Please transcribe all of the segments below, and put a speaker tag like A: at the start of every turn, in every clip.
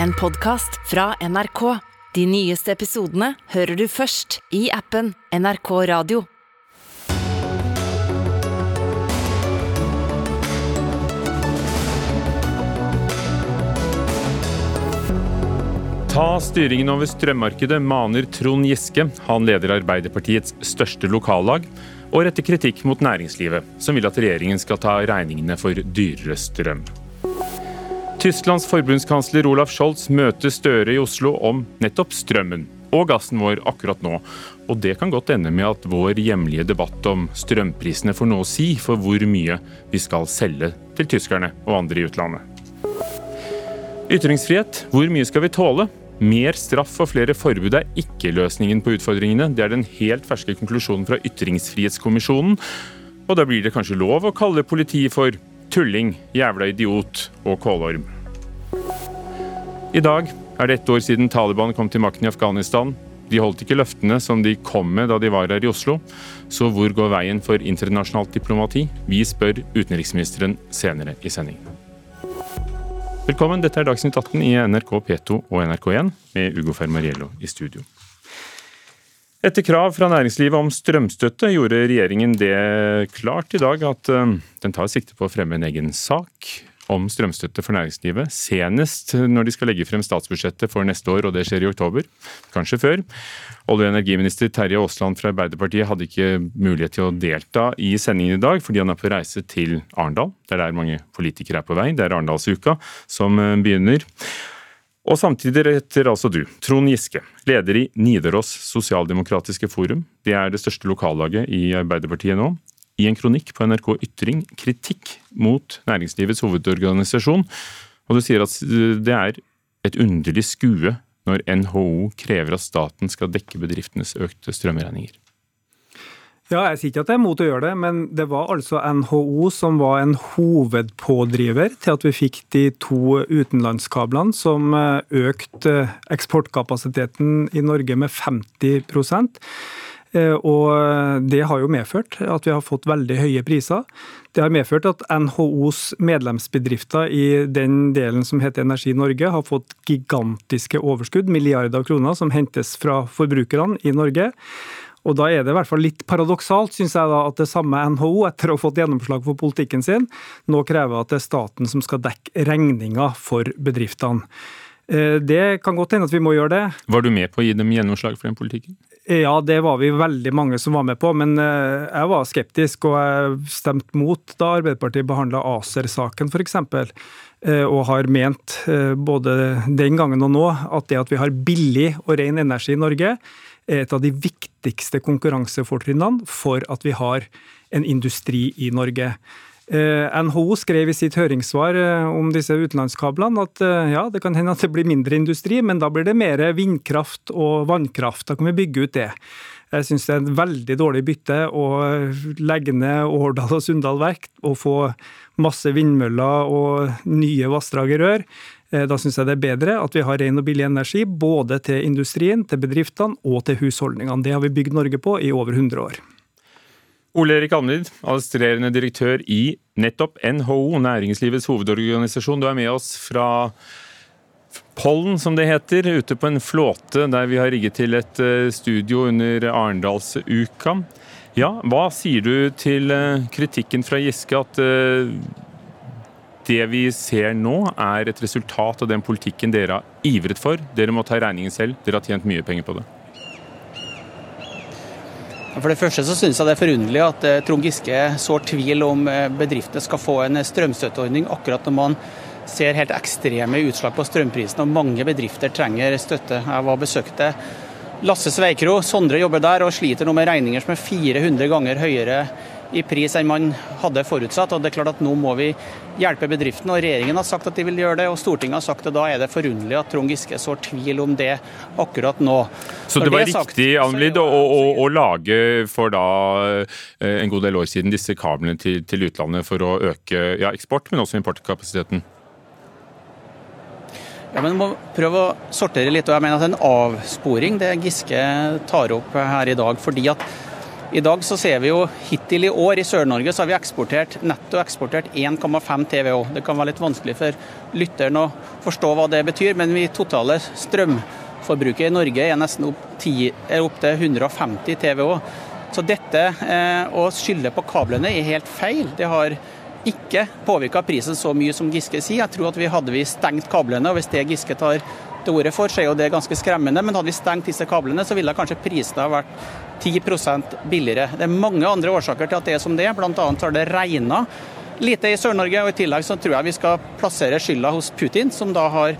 A: en podkast fra NRK. De nyeste episodene hører du først i appen NRK Radio.
B: Ta styringen over strømmarkedet, maner Trond Giske. Han leder Arbeiderpartiets største lokallag, og retter kritikk mot næringslivet, som vil at regjeringen skal ta regningene for dyrere strøm. Tysklands forbundskansler Olaf Scholz møter Støre i Oslo om nettopp strømmen og gassen vår akkurat nå. Og det kan godt ende med at vår hjemlige debatt om strømprisene får noe å si for hvor mye vi skal selge til tyskerne og andre i utlandet. Ytringsfrihet, hvor mye skal vi tåle? Mer straff og flere forbud er ikke løsningen på utfordringene. Det er den helt ferske konklusjonen fra Ytringsfrihetskommisjonen. Og da blir det kanskje lov å kalle politiet for tulling, jævla idiot og kålorm. I dag er det ett år siden Taliban kom til makten i Afghanistan. De holdt ikke løftene som de kom med da de var her i Oslo. Så hvor går veien for internasjonalt diplomati? Vi spør utenriksministeren senere i sendingen. Velkommen, dette er Dagsnytt 18 i NRK P2 og NRK1 med Ugo Fermariello i studio. Etter krav fra næringslivet om strømstøtte gjorde regjeringen det klart i dag at eh, den tar sikte på å fremme en egen sak om strømstøtte for næringslivet, senest når de skal legge frem statsbudsjettet for neste år, og det skjer i oktober. Kanskje før. Olje- og energiminister Terje Aasland fra Arbeiderpartiet hadde ikke mulighet til å delta i sendingen i dag, fordi han er på reise til Arendal. Det er der mange politikere er på vei. Det er Arendalsuka som eh, begynner. Og samtidig retter altså du, Trond Giske, leder i Nidaros sosialdemokratiske forum. Det er det største lokallaget i Arbeiderpartiet nå i en kronikk på NRK Ytring kritikk mot næringslivets hovedorganisasjon. Og du sier at det er et underlig skue når NHO krever at staten skal dekke bedriftenes økte strømregninger.
C: Ja, Jeg sier ikke at jeg er mot å gjøre det, men det var altså NHO som var en hovedpådriver til at vi fikk de to utenlandskablene som økte eksportkapasiteten i Norge med 50 Eh, og det har jo medført at vi har fått veldig høye priser. Det har medført at NHOs medlemsbedrifter i den delen som heter Energi Norge, har fått gigantiske overskudd, milliarder av kroner, som hentes fra forbrukerne i Norge. Og Da er det i hvert fall litt paradoksalt, synes jeg da, at det samme NHO, etter å ha fått gjennomslag for politikken sin, nå krever at det er staten som skal dekke regninga for bedriftene. Eh, det kan godt hende at vi må gjøre det.
B: Var du med på å gi dem gjennomslag for den politikken?
C: Ja, det var vi veldig mange som var med på, men eh, jeg var skeptisk og jeg stemte mot da Arbeiderpartiet behandla ACER-saken f.eks. Eh, og har ment eh, både den gangen og nå at det at vi har billig og ren energi i Norge, er et av de viktigste konkurransefortrinnene for at vi har en industri i Norge. Eh, NHO skrev i sitt høringssvar eh, om disse utenlandskablene at eh, ja, det kan hende at det blir mindre industri, men da blir det mer vindkraft og vannkraft. Da kan vi bygge ut det. Jeg syns det er en veldig dårlig bytte å legge ned Årdal og Sunndal verk og få masse vindmøller og nye vassdrag i rør. Da syns jeg det er bedre at vi har ren og billig energi både til industrien, til bedriftene og til husholdningene. Det har vi bygd Norge på i over 100 år.
B: Ole Erik Almlid, administrerende direktør i nettopp NHO, næringslivets hovedorganisasjon. Du er med oss fra Pollen, som det heter, ute på en flåte der vi har rigget til et eh, studio under Arendalsuka. Ja, hva sier du til eh, kritikken fra Giske at eh, det vi ser nå er et resultat av den politikken dere har ivret for? Dere må ta regningen selv, dere har tjent mye penger på det.
D: For det første så synes jeg det er forunderlig at eh, Trond Giske sår tvil om bedrifter bedriftene skal få en strømstøtteordning akkurat når man ser helt ekstreme utslag på strømprisen og mange bedrifter trenger støtte. Jeg var besøkte Lasse Sveikro, Sondre jobber der og sliter nå med regninger som er 400 ganger høyere i pris enn man hadde forutsatt. og det er klart at Nå må vi hjelpe bedriftene. og Regjeringen har sagt at de vil gjøre det, og Stortinget har sagt det. Da er det forunderlig at Trond Giske sår tvil om det akkurat nå.
B: Så det var det sagt, riktig Almlid, å, å, å, lage for da eh, en god del år siden disse kablene til, til utlandet for å øke ja, eksport, men også importkapasiteten?
D: Ja, men må prøve å sortere litt. og jeg mener at en avsporing det Giske tar opp her i dag. fordi at I dag så ser vi jo hittil i år i Sør-Norge så har vi eksportert, netto eksportert 1,5 TVO. Det kan være litt vanskelig for lytteren å forstå hva det betyr, men vi totale strømforbruket i Norge er nesten opp, 10, er opp til 150 TVO. Så dette eh, å skylde på kablene er helt feil. Det har ikke påvirka prisen så mye som Giske sier. Jeg tror at vi hadde vi stengt kablene, og hvis det Giske tar til orde for, så er jo det ganske skremmende. Men hadde vi stengt disse kablene, så ville kanskje prisene ha vært 10% billigere. Det er mange andre årsaker til at det er som det er. Bl.a. har det regna lite i Sør-Norge, og i tillegg så tror jeg vi skal plassere skylda hos Putin, som da har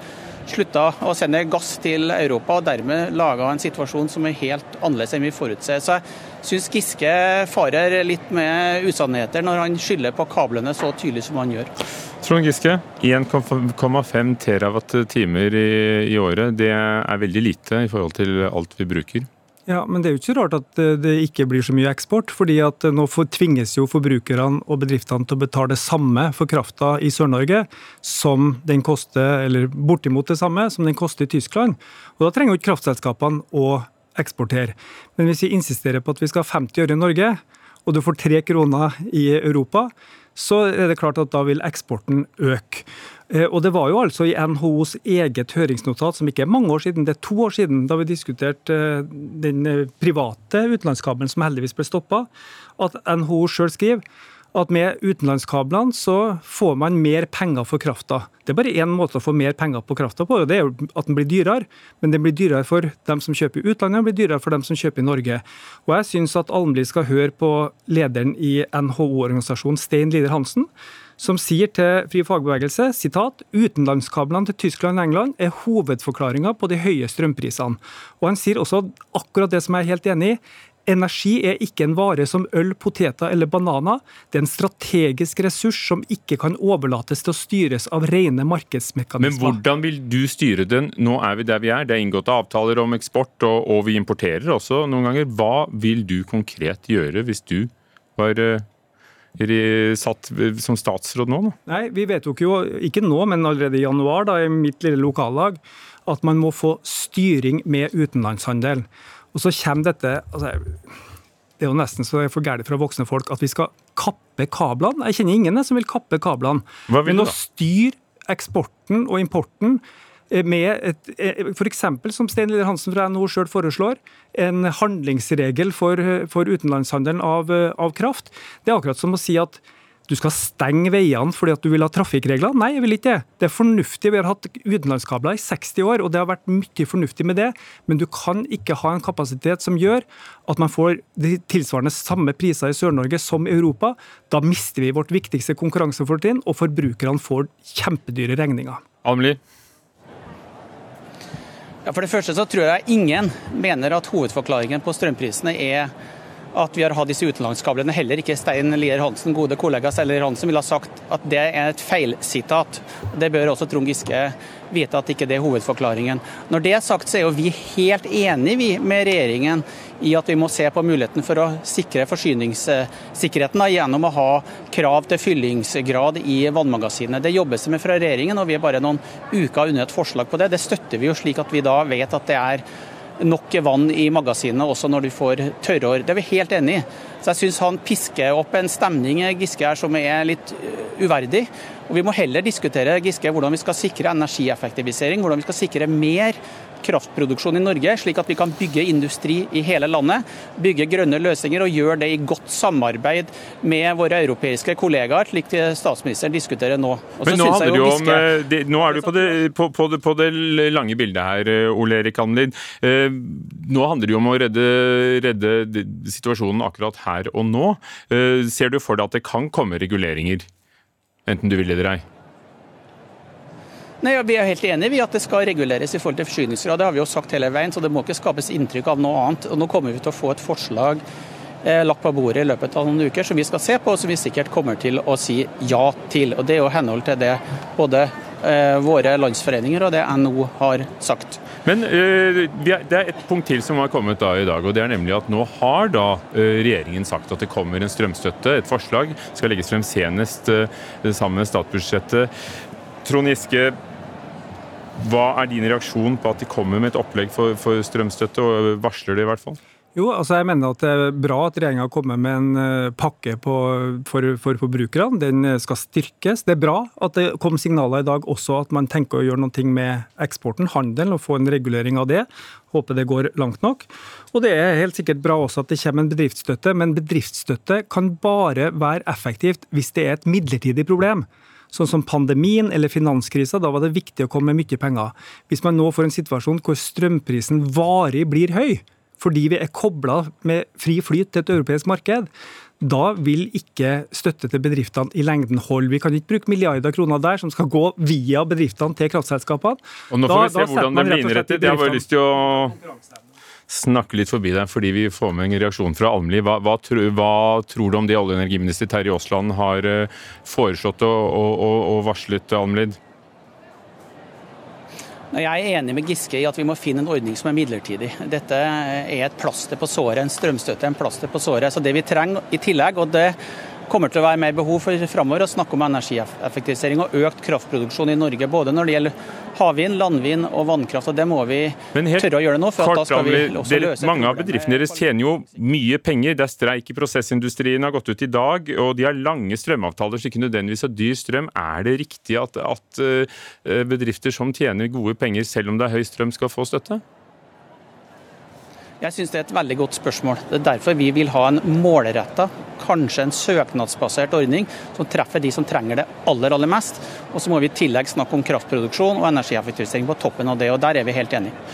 D: slutta å sende gass til Europa, og dermed laga en situasjon som er helt annerledes enn vi forutser. Så jeg syns Giske farer litt med usannheter når han skylder på kablene så tydelig som han gjør.
B: Trond Giske, 1,5 terawatt-timer i, i året, det er veldig lite i forhold til alt vi bruker?
C: Ja, men Det er jo ikke rart at eh, det ikke blir så mye eksport. fordi at eh, Nå tvinges jo forbrukerne og bedriftene til å betale det samme for krafta i Sør-Norge som den koster, eller bortimot det samme som den koster i Tyskland. Og Da trenger jo ikke kraftselskapene å eksportere. Men hvis vi insisterer på at vi skal ha 50 øre i Norge, og du får tre kroner i Europa, så er det klart at da vil eksporten øke. Eh, og Det var jo altså i NHOs eget høringsnotat, som ikke er mange år siden, det er to år siden, da vi diskuterte eh, den eh, private utenlandskabelen som heldigvis ble stoppa, at NHO sjøl skriver at med utenlandskablene så får man mer penger for krafta. Det er bare én måte å få mer penger på krafta på, og det er jo at den blir dyrere. Men den blir dyrere for dem som kjøper i utlandet, og blir dyrere for dem som kjøper i Norge. Og jeg syns at Almli skal høre på lederen i NHO-organisasjonen, Stein Lider Hansen, som sier til Fri fagbevegelse sitat, utenlandskablene til Tyskland og England er hovedforklaringa på de høye strømprisene. Og Han sier også akkurat det som jeg er helt enig i. Energi er ikke en vare som øl, poteter eller bananer. Det er en strategisk ressurs som ikke kan overlates til å styres av rene markedsmekanismer.
B: Men hvordan vil du styre den? Nå er vi der vi er. Det er inngått avtaler om eksport, og, og vi importerer også noen ganger. Hva vil du konkret gjøre hvis du var eh, satt som statsråd nå? Da?
C: Nei, Vi vedtok jo, ikke nå, men allerede i januar da, i mitt lille lokallag, at man må få styring med utenlandshandel. Og så kommer dette altså, Det er jo nesten så er for gærent fra voksne folk at vi skal kappe kablene. Jeg kjenner ingen som vil kappe kablene. Men å styre eksporten og importen med et, eh, f.eks. som Stein Lille Hansen fra NHO sjøl foreslår, en handlingsregel for, for utenlandshandelen av, av, kraft. Det er akkurat som å si at du skal stenge veiene fordi at du vil ha trafikkregler. Nei, jeg vil ikke det. Det er fornuftig. Vi har hatt utenlandskabler i 60 år, og det har vært mye fornuftig med det. Men du kan ikke ha en kapasitet som gjør at man får de tilsvarende samme priser i Sør-Norge som i Europa. Da mister vi vårt viktigste konkurransefortrinn, og forbrukerne får kjempedyre regninger.
B: Amelie?
D: Ja, for det første så tror jeg ingen mener at hovedforklaringen på strømprisene er at vi har hatt disse utenlandskablene. Heller ikke Stein Lier Hansen, gode kollega Stein Lier Hansen, ville ha sagt at det er et feilsitat. Det bør også Trond Giske vite at ikke det er hovedforklaringen. Når det er sagt, så er jo vi helt enige med regjeringen i at vi må se på muligheten for å sikre forsyningssikkerheten gjennom å ha krav til fyllingsgrad i vannmagasinet. Det jobbes det med fra regjeringen, og vi er bare noen uker unna et forslag på det. Det støtter vi jo slik at vi da vet at det er nok vann i magasinet også når du får tørrår. Det er vi helt enig i. Så jeg syns han pisker opp en stemning Giske her som er litt uverdig. Og Vi må heller diskutere Giske, hvordan vi skal sikre energieffektivisering, hvordan vi skal sikre mer kraftproduksjon i Norge, slik at vi kan bygge industri i hele landet. Bygge grønne løsninger og gjøre det i godt samarbeid med våre europeiske kollegaer, slik statsministeren diskuterer nå.
B: Men nå, handler jo om, eh, det, nå er du på det, på, på, det, på det, lange bildet her, eh, Ole Erik Hanlin. Eh, nå handler det jo om å redde, redde situasjonen akkurat her og nå. Ser du for deg at det kan komme reguleringer, enten du vil eller ei?
D: Nei, Vi er helt enige i at det skal reguleres i forhold til forsyningsgrad. Det har vi jo sagt hele veien, så det må ikke skapes inntrykk av noe annet. Og Nå kommer vi til å få et forslag eh, lagt på bordet i løpet av noen uker som vi skal se på, og som vi sikkert kommer til å si ja til. Og Det er jo henhold til det både eh, våre landsforeninger og det NO har sagt.
B: Men eh, Det er et punkt til som har kommet da i dag. og det er nemlig at Nå har da uh, regjeringen sagt at det kommer en strømstøtte. Et forslag skal legges frem senest uh, sammen med statsbudsjettet. Trond Giske, hva er din reaksjon på at de kommer med et opplegg for, for strømstøtte, og varsler det i hvert fall?
C: Jo, altså jeg mener at det er bra at regjeringa kommer med en eh, pakke på, for, for forbrukerne. Den eh, skal styrkes. Det er bra at det kom signaler i dag også at man tenker å gjøre noe med eksporten, handelen, og få en regulering av det. Håper det går langt nok. Og det er helt sikkert bra også at det kommer en bedriftsstøtte, men bedriftsstøtte kan bare være effektivt hvis det er et midlertidig problem sånn som pandemien eller finanskrisa, da var det viktig å komme med mye penger. Hvis man nå får en situasjon hvor strømprisen varig blir høy, fordi vi er kobla med fri flyt til et europeisk marked, da vil ikke støtte til bedriftene i lengden holde. Vi kan ikke bruke milliarder kroner der som skal gå via bedriftene til kraftselskapene.
B: Og Nå får da, vi se hvordan det blir innrettet. Jeg har bare lyst til å snakke litt forbi deg fordi vi får med en reaksjon fra Almli. Hva, hva, hva, tror du om det olje- og energiminister Terje Aasland har eh, foreslått og, og, og varslet, Almlid?
D: Jeg er enig med Giske i at vi må finne en ordning som er midlertidig. Dette er et plaster på såret, en strømstøtte en plaster på såret. Så det vi trenger i tillegg, og det kommer til å være mer behov for framover å snakke om energieffektivisering og økt kraftproduksjon i Norge. Både når det gjelder havvind, landvind og vannkraft. og Det må vi tørre å gjøre nå. for da skal vi også
B: dere, løse Mange av bedriftene deres tjener jo mye penger. Det er streik i prosessindustrien har gått ut i dag, og de har lange strømavtaler, så ikke nødvendigvis har dyr strøm. Er det riktig at, at eh, bedrifter som tjener gode penger, selv om det er høy strøm, skal få støtte?
D: Jeg syns det er et veldig godt spørsmål. Det er derfor vi vil ha en målretta, kanskje en søknadsbasert ordning som treffer de som trenger det aller, aller mest. Og så må vi i tillegg snakke om kraftproduksjon og energieffektivisering på toppen av det, og der er vi helt enige.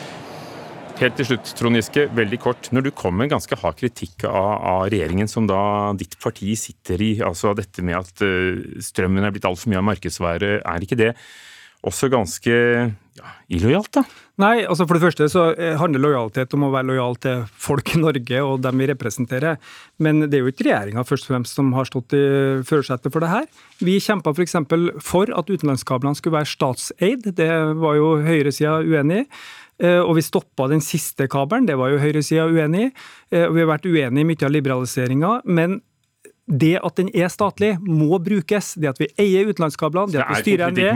B: Helt til slutt, Trond Giske, veldig kort. Når du kommer med ganske hard kritikk av, av, regjeringen som da ditt parti sitter i, altså dette med at uh, strømmen er blitt altfor mye av markedsværet, er ikke det også ganske ja, illojalt, da?
C: Nei, altså for det første så eh, handler lojalitet om å være lojal til folk i Norge og dem vi representerer. Men det er jo ikke regjeringa først og fremst som har stått i førersetet for det her. Vi kjempa f.eks. For, for at utenlandskablene skulle være statseid. Det var jo høyresida uenig i. Eh, og vi stoppa den siste kabelen, det var jo høyresida uenig i. Eh, og vi har vært uenig i mye av liberaliseringa. Men det at den er statlig, må brukes. Det at vi eier utenlandskablene, det at vi styrer
B: NVE det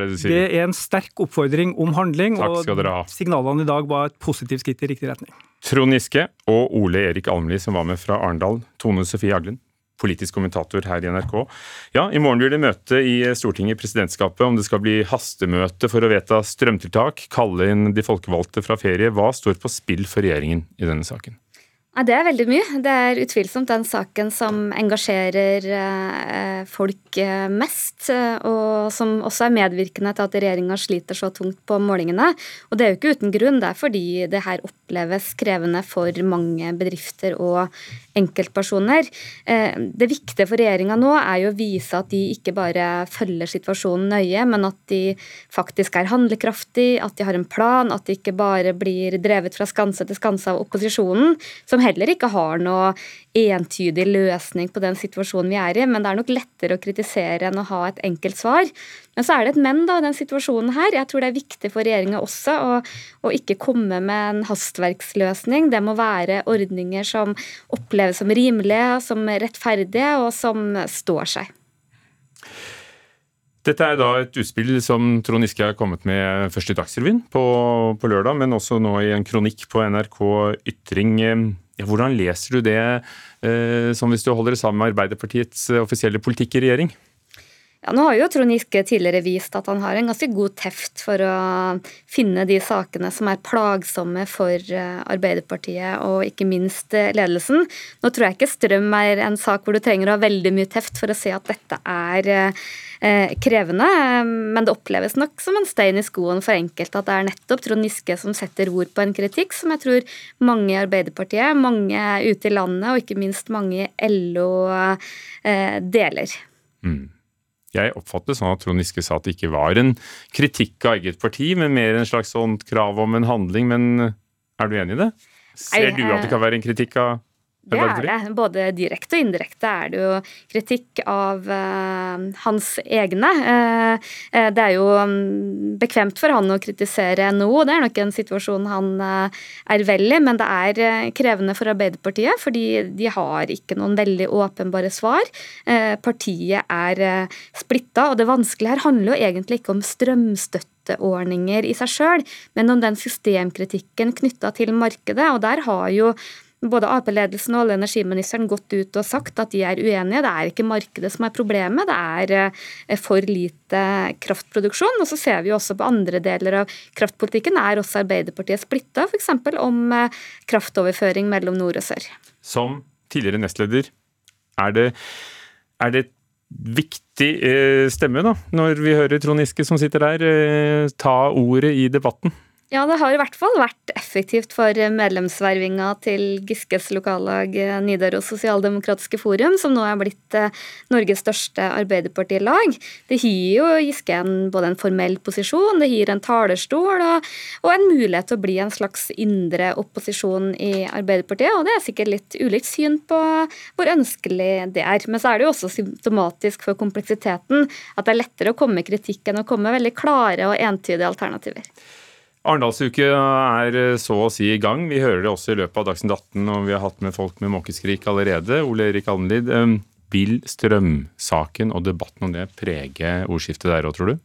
B: det?
C: Det er en sterk oppfordring om handling, og signalene i dag var et positivt skritt i riktig retning.
B: Trond Giske og Ole Erik Almli som var med fra Arendal. Tone Sofie Aglen, politisk kommentator her i NRK. Ja, I morgen blir det møte i Stortinget presidentskapet om det skal bli hastemøte for å vedta strømtiltak, kalle inn de folkevalgte fra ferie. Hva står på spill for regjeringen i denne saken?
E: Ja, det er veldig mye. Det er utvilsomt den saken som engasjerer eh, folk eh, mest, eh, og som også er medvirkende til at regjeringa sliter så tungt på målingene. Og det er jo ikke uten grunn, det er fordi det her oppleves krevende for mange bedrifter og enkeltpersoner. Det viktige for regjeringa nå er jo å vise at de ikke bare følger situasjonen nøye, men at de faktisk er handlekraftige, at de har en plan, at de ikke bare blir drevet fra skanse til skanse av opposisjonen. som heller ikke har noe entydig løsning på den situasjonen vi er i. Men det er nok lettere å kritisere enn å ha et enkelt svar. Men så er det et men, da, den situasjonen her. Jeg tror det er viktig for regjeringa også å, å, ikke komme med en hastverksløsning. Det må være ordninger som oppleves som rimelige, som rettferdige, og som står seg.
B: Dette er da et utspill som Trond Giske har kommet med først i Dagsrevyen på, på, lørdag, men også nå i en kronikk på NRK Ytring. Ja, hvordan leser du det eh, som hvis du holder det sammen med Arbeiderpartiets eh, offisielle politikk i regjering?
E: Ja, nå har jo Trond Giske tidligere vist at han har en ganske god teft for å finne de sakene som er plagsomme for eh, Arbeiderpartiet og ikke minst eh, ledelsen. Nå tror jeg ikke strøm er en sak hvor du trenger å ha veldig mye teft for å se at dette er eh, krevende, men det oppleves nok som en stein i skoen for enkelte at det er nettopp Trond Giske som setter ord på en kritikk som jeg tror mange i Arbeiderpartiet, mange ute i landet og ikke minst mange i LO deler. Mm.
B: Jeg oppfattet sånn at Trond Giske sa at det ikke var en kritikk av eget parti, men mer en slags sånt krav om en handling. Men er du enig i det? Ser du at det kan være en kritikk av
E: det er det. Både direkte og indirekte er det jo kritikk av uh, hans egne. Uh, det er jo um, bekvemt for han å kritisere NHO, det er nok en situasjon han uh, er vel i, men det er krevende for Arbeiderpartiet, fordi de har ikke noen veldig åpenbare svar. partiet er splitta, og det vanskelige her handler jo egentlig ikke om strømstøtte støtteordninger i seg sjøl, men om den systemkritikken knytta til markedet. Og der har jo både Ap-ledelsen og olje- og energiministeren gått ut og sagt at de er uenige. Det er ikke markedet som er problemet, det er eh, for lite kraftproduksjon. Og så ser vi også på andre deler av kraftpolitikken er også Arbeiderpartiet splitta, f.eks. om eh, kraftoverføring mellom nord og sør.
B: Som tidligere nestleder, er det, er det viktig eh, stemme da, når vi hører Trond Giske som sitter der, ta ordet i debatten?
E: Ja, det har i hvert fall vært effektivt for medlemsvervinga til Giskes lokallag eh, Nidaros Sosialdemokratiske Forum, som nå er blitt eh, Norges største arbeiderpartilag. Det gir jo Giske en, både en formell posisjon, det gir en talerstol og, og, en mulighet til å bli en slags indre opposisjon i Arbeiderpartiet. Og det er sikkert litt ulikt syn på hvor ønskelig det er. Men så er det jo også symptomatisk for kompleksiteten at det er lettere å komme med kritikk enn å komme med veldig klare og entydige alternativer.
B: Arendalsuke er eh, så å si i gang. Vi hører det også i løpet av Dagsnytt 18, og vi har hatt med folk med måkeskrik allerede. Ole Erik Alnlid, eh, vil strømsaken og debatten om det prege ordskiftet der òg, tror du?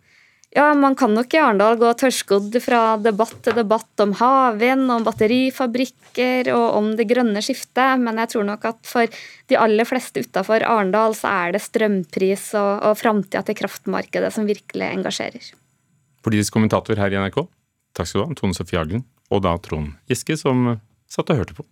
E: Ja, man kan nok i Arendal gå tørrskodd fra debatt til debatt om havvind, om batterifabrikker og om det grønne skiftet, men jeg tror nok at for de aller fleste utafor Arendal så er det strømpris og, og framtida til kraftmarkedet som virkelig engasjerer.
B: Politisk kommentator her i NRK, Takk skal du ha, Tone Sofie Aglen, og da Trond Giske, som satt og hørte på.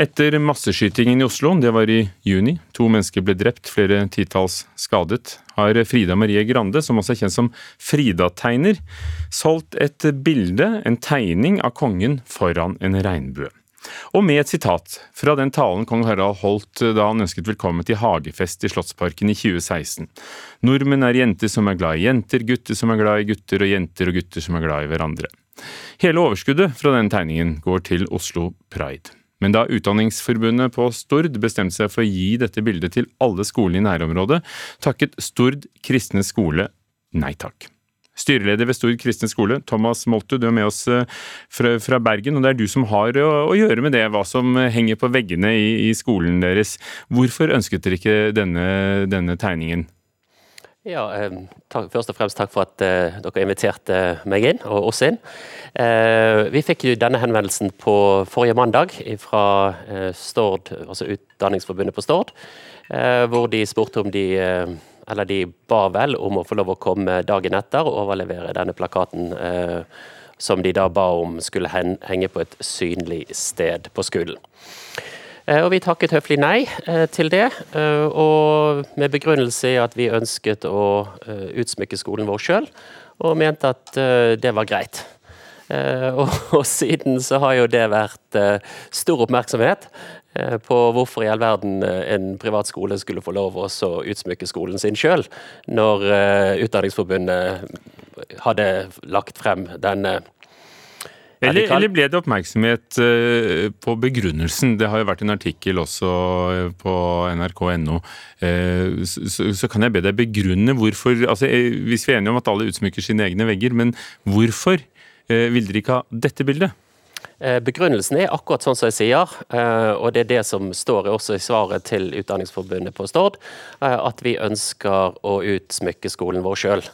B: Etter masseskytingen i Oslo, det var i juni, to mennesker ble drept, flere titalls skadet, har Frida Marie Grande, som også er kjent som Frida-tegner, solgt et bilde, en tegning av kongen foran en regnbue. Og med et sitat fra den talen kong Harald holdt da han ønsket velkommen til hagefest i Slottsparken i 2016. Nordmenn er jenter som er glad i jenter, gutter som er glad i gutter, og jenter og gutter som er glad i hverandre. Hele overskuddet fra den tegningen går til Oslo Pride. Men da Utdanningsforbundet på Stord bestemte seg for å gi dette bildet til alle skolene i nærområdet, takket Stord kristne skole nei takk. Styreleder ved Stord kristne skole, Thomas Moltu, du er med oss eh, fra, fra, Bergen. og Det er du som har å, å, gjøre med det, hva som henger på veggene i, i skolen deres. Hvorfor ønsket dere ikke denne, denne tegningen?
F: Ja, eh, takk, Først og fremst takk for at uh, dere inviterte meg inn, og oss inn. Uh, vi fikk jo denne henvendelsen på forrige mandag fra uh, Stord, altså Utdanningsforbundet på Stord, eh, hvor de spurte om de eller de ba vel om å få lov å komme dagen etter og overlevere denne plakaten. Eh, som de da ba om skulle henge på et synlig sted på skolen. Eh, og vi takket høflig nei eh, til det, og med begrunnelse i at vi ønsket å utsmykke skolen vår sjøl, og mente at det var greit. Og, og, siden så har jo det vært stor oppmerksomhet. Eh, på hvorfor i all verden eh, en privat skole skulle få lov å utsmykke skolen sin sjøl, når eh, Utdanningsforbundet hadde lagt frem denne
B: eller, eller, ble det oppmerksomhet på begrunnelsen? Det har jo vært en artikkel også på nrk.no. Så, så, kan jeg be deg begrunne hvorfor altså Hvis vi er enige om at alle utsmykker sine egne vegger, men hvorfor vil dere ikke ha dette bildet?
F: Eh, begrunnelsen er akkurat sånn som jeg sier, eh, og det er det som står også i svaret til Utdanningsforbundet på Stord, eh, at vi ønsker å utsmykke skolen vår sjøl.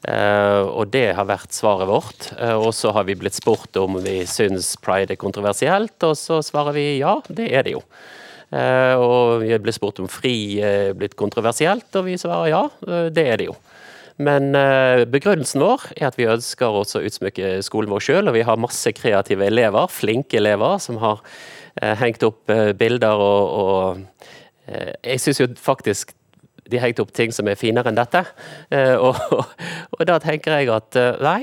F: Og det har vært svaret vårt. Og så har vi blitt spurt om vi syns pride er kontroversielt, og så svarer vi ja, det er det jo. Og vi ble spurt om fri er blitt kontroversielt, og vi svarer ja, det er det jo. Men eh, begrunnelsen vår er at vi ønsker også å utsmykke skolen vår sjøl, og vi har masse kreative elever, flinke elever, som har eh, hengt opp eh, bilder og, og Jeg syns jo faktisk de har hengt opp ting som er finere enn dette. Og, og, da tenker jeg at nei,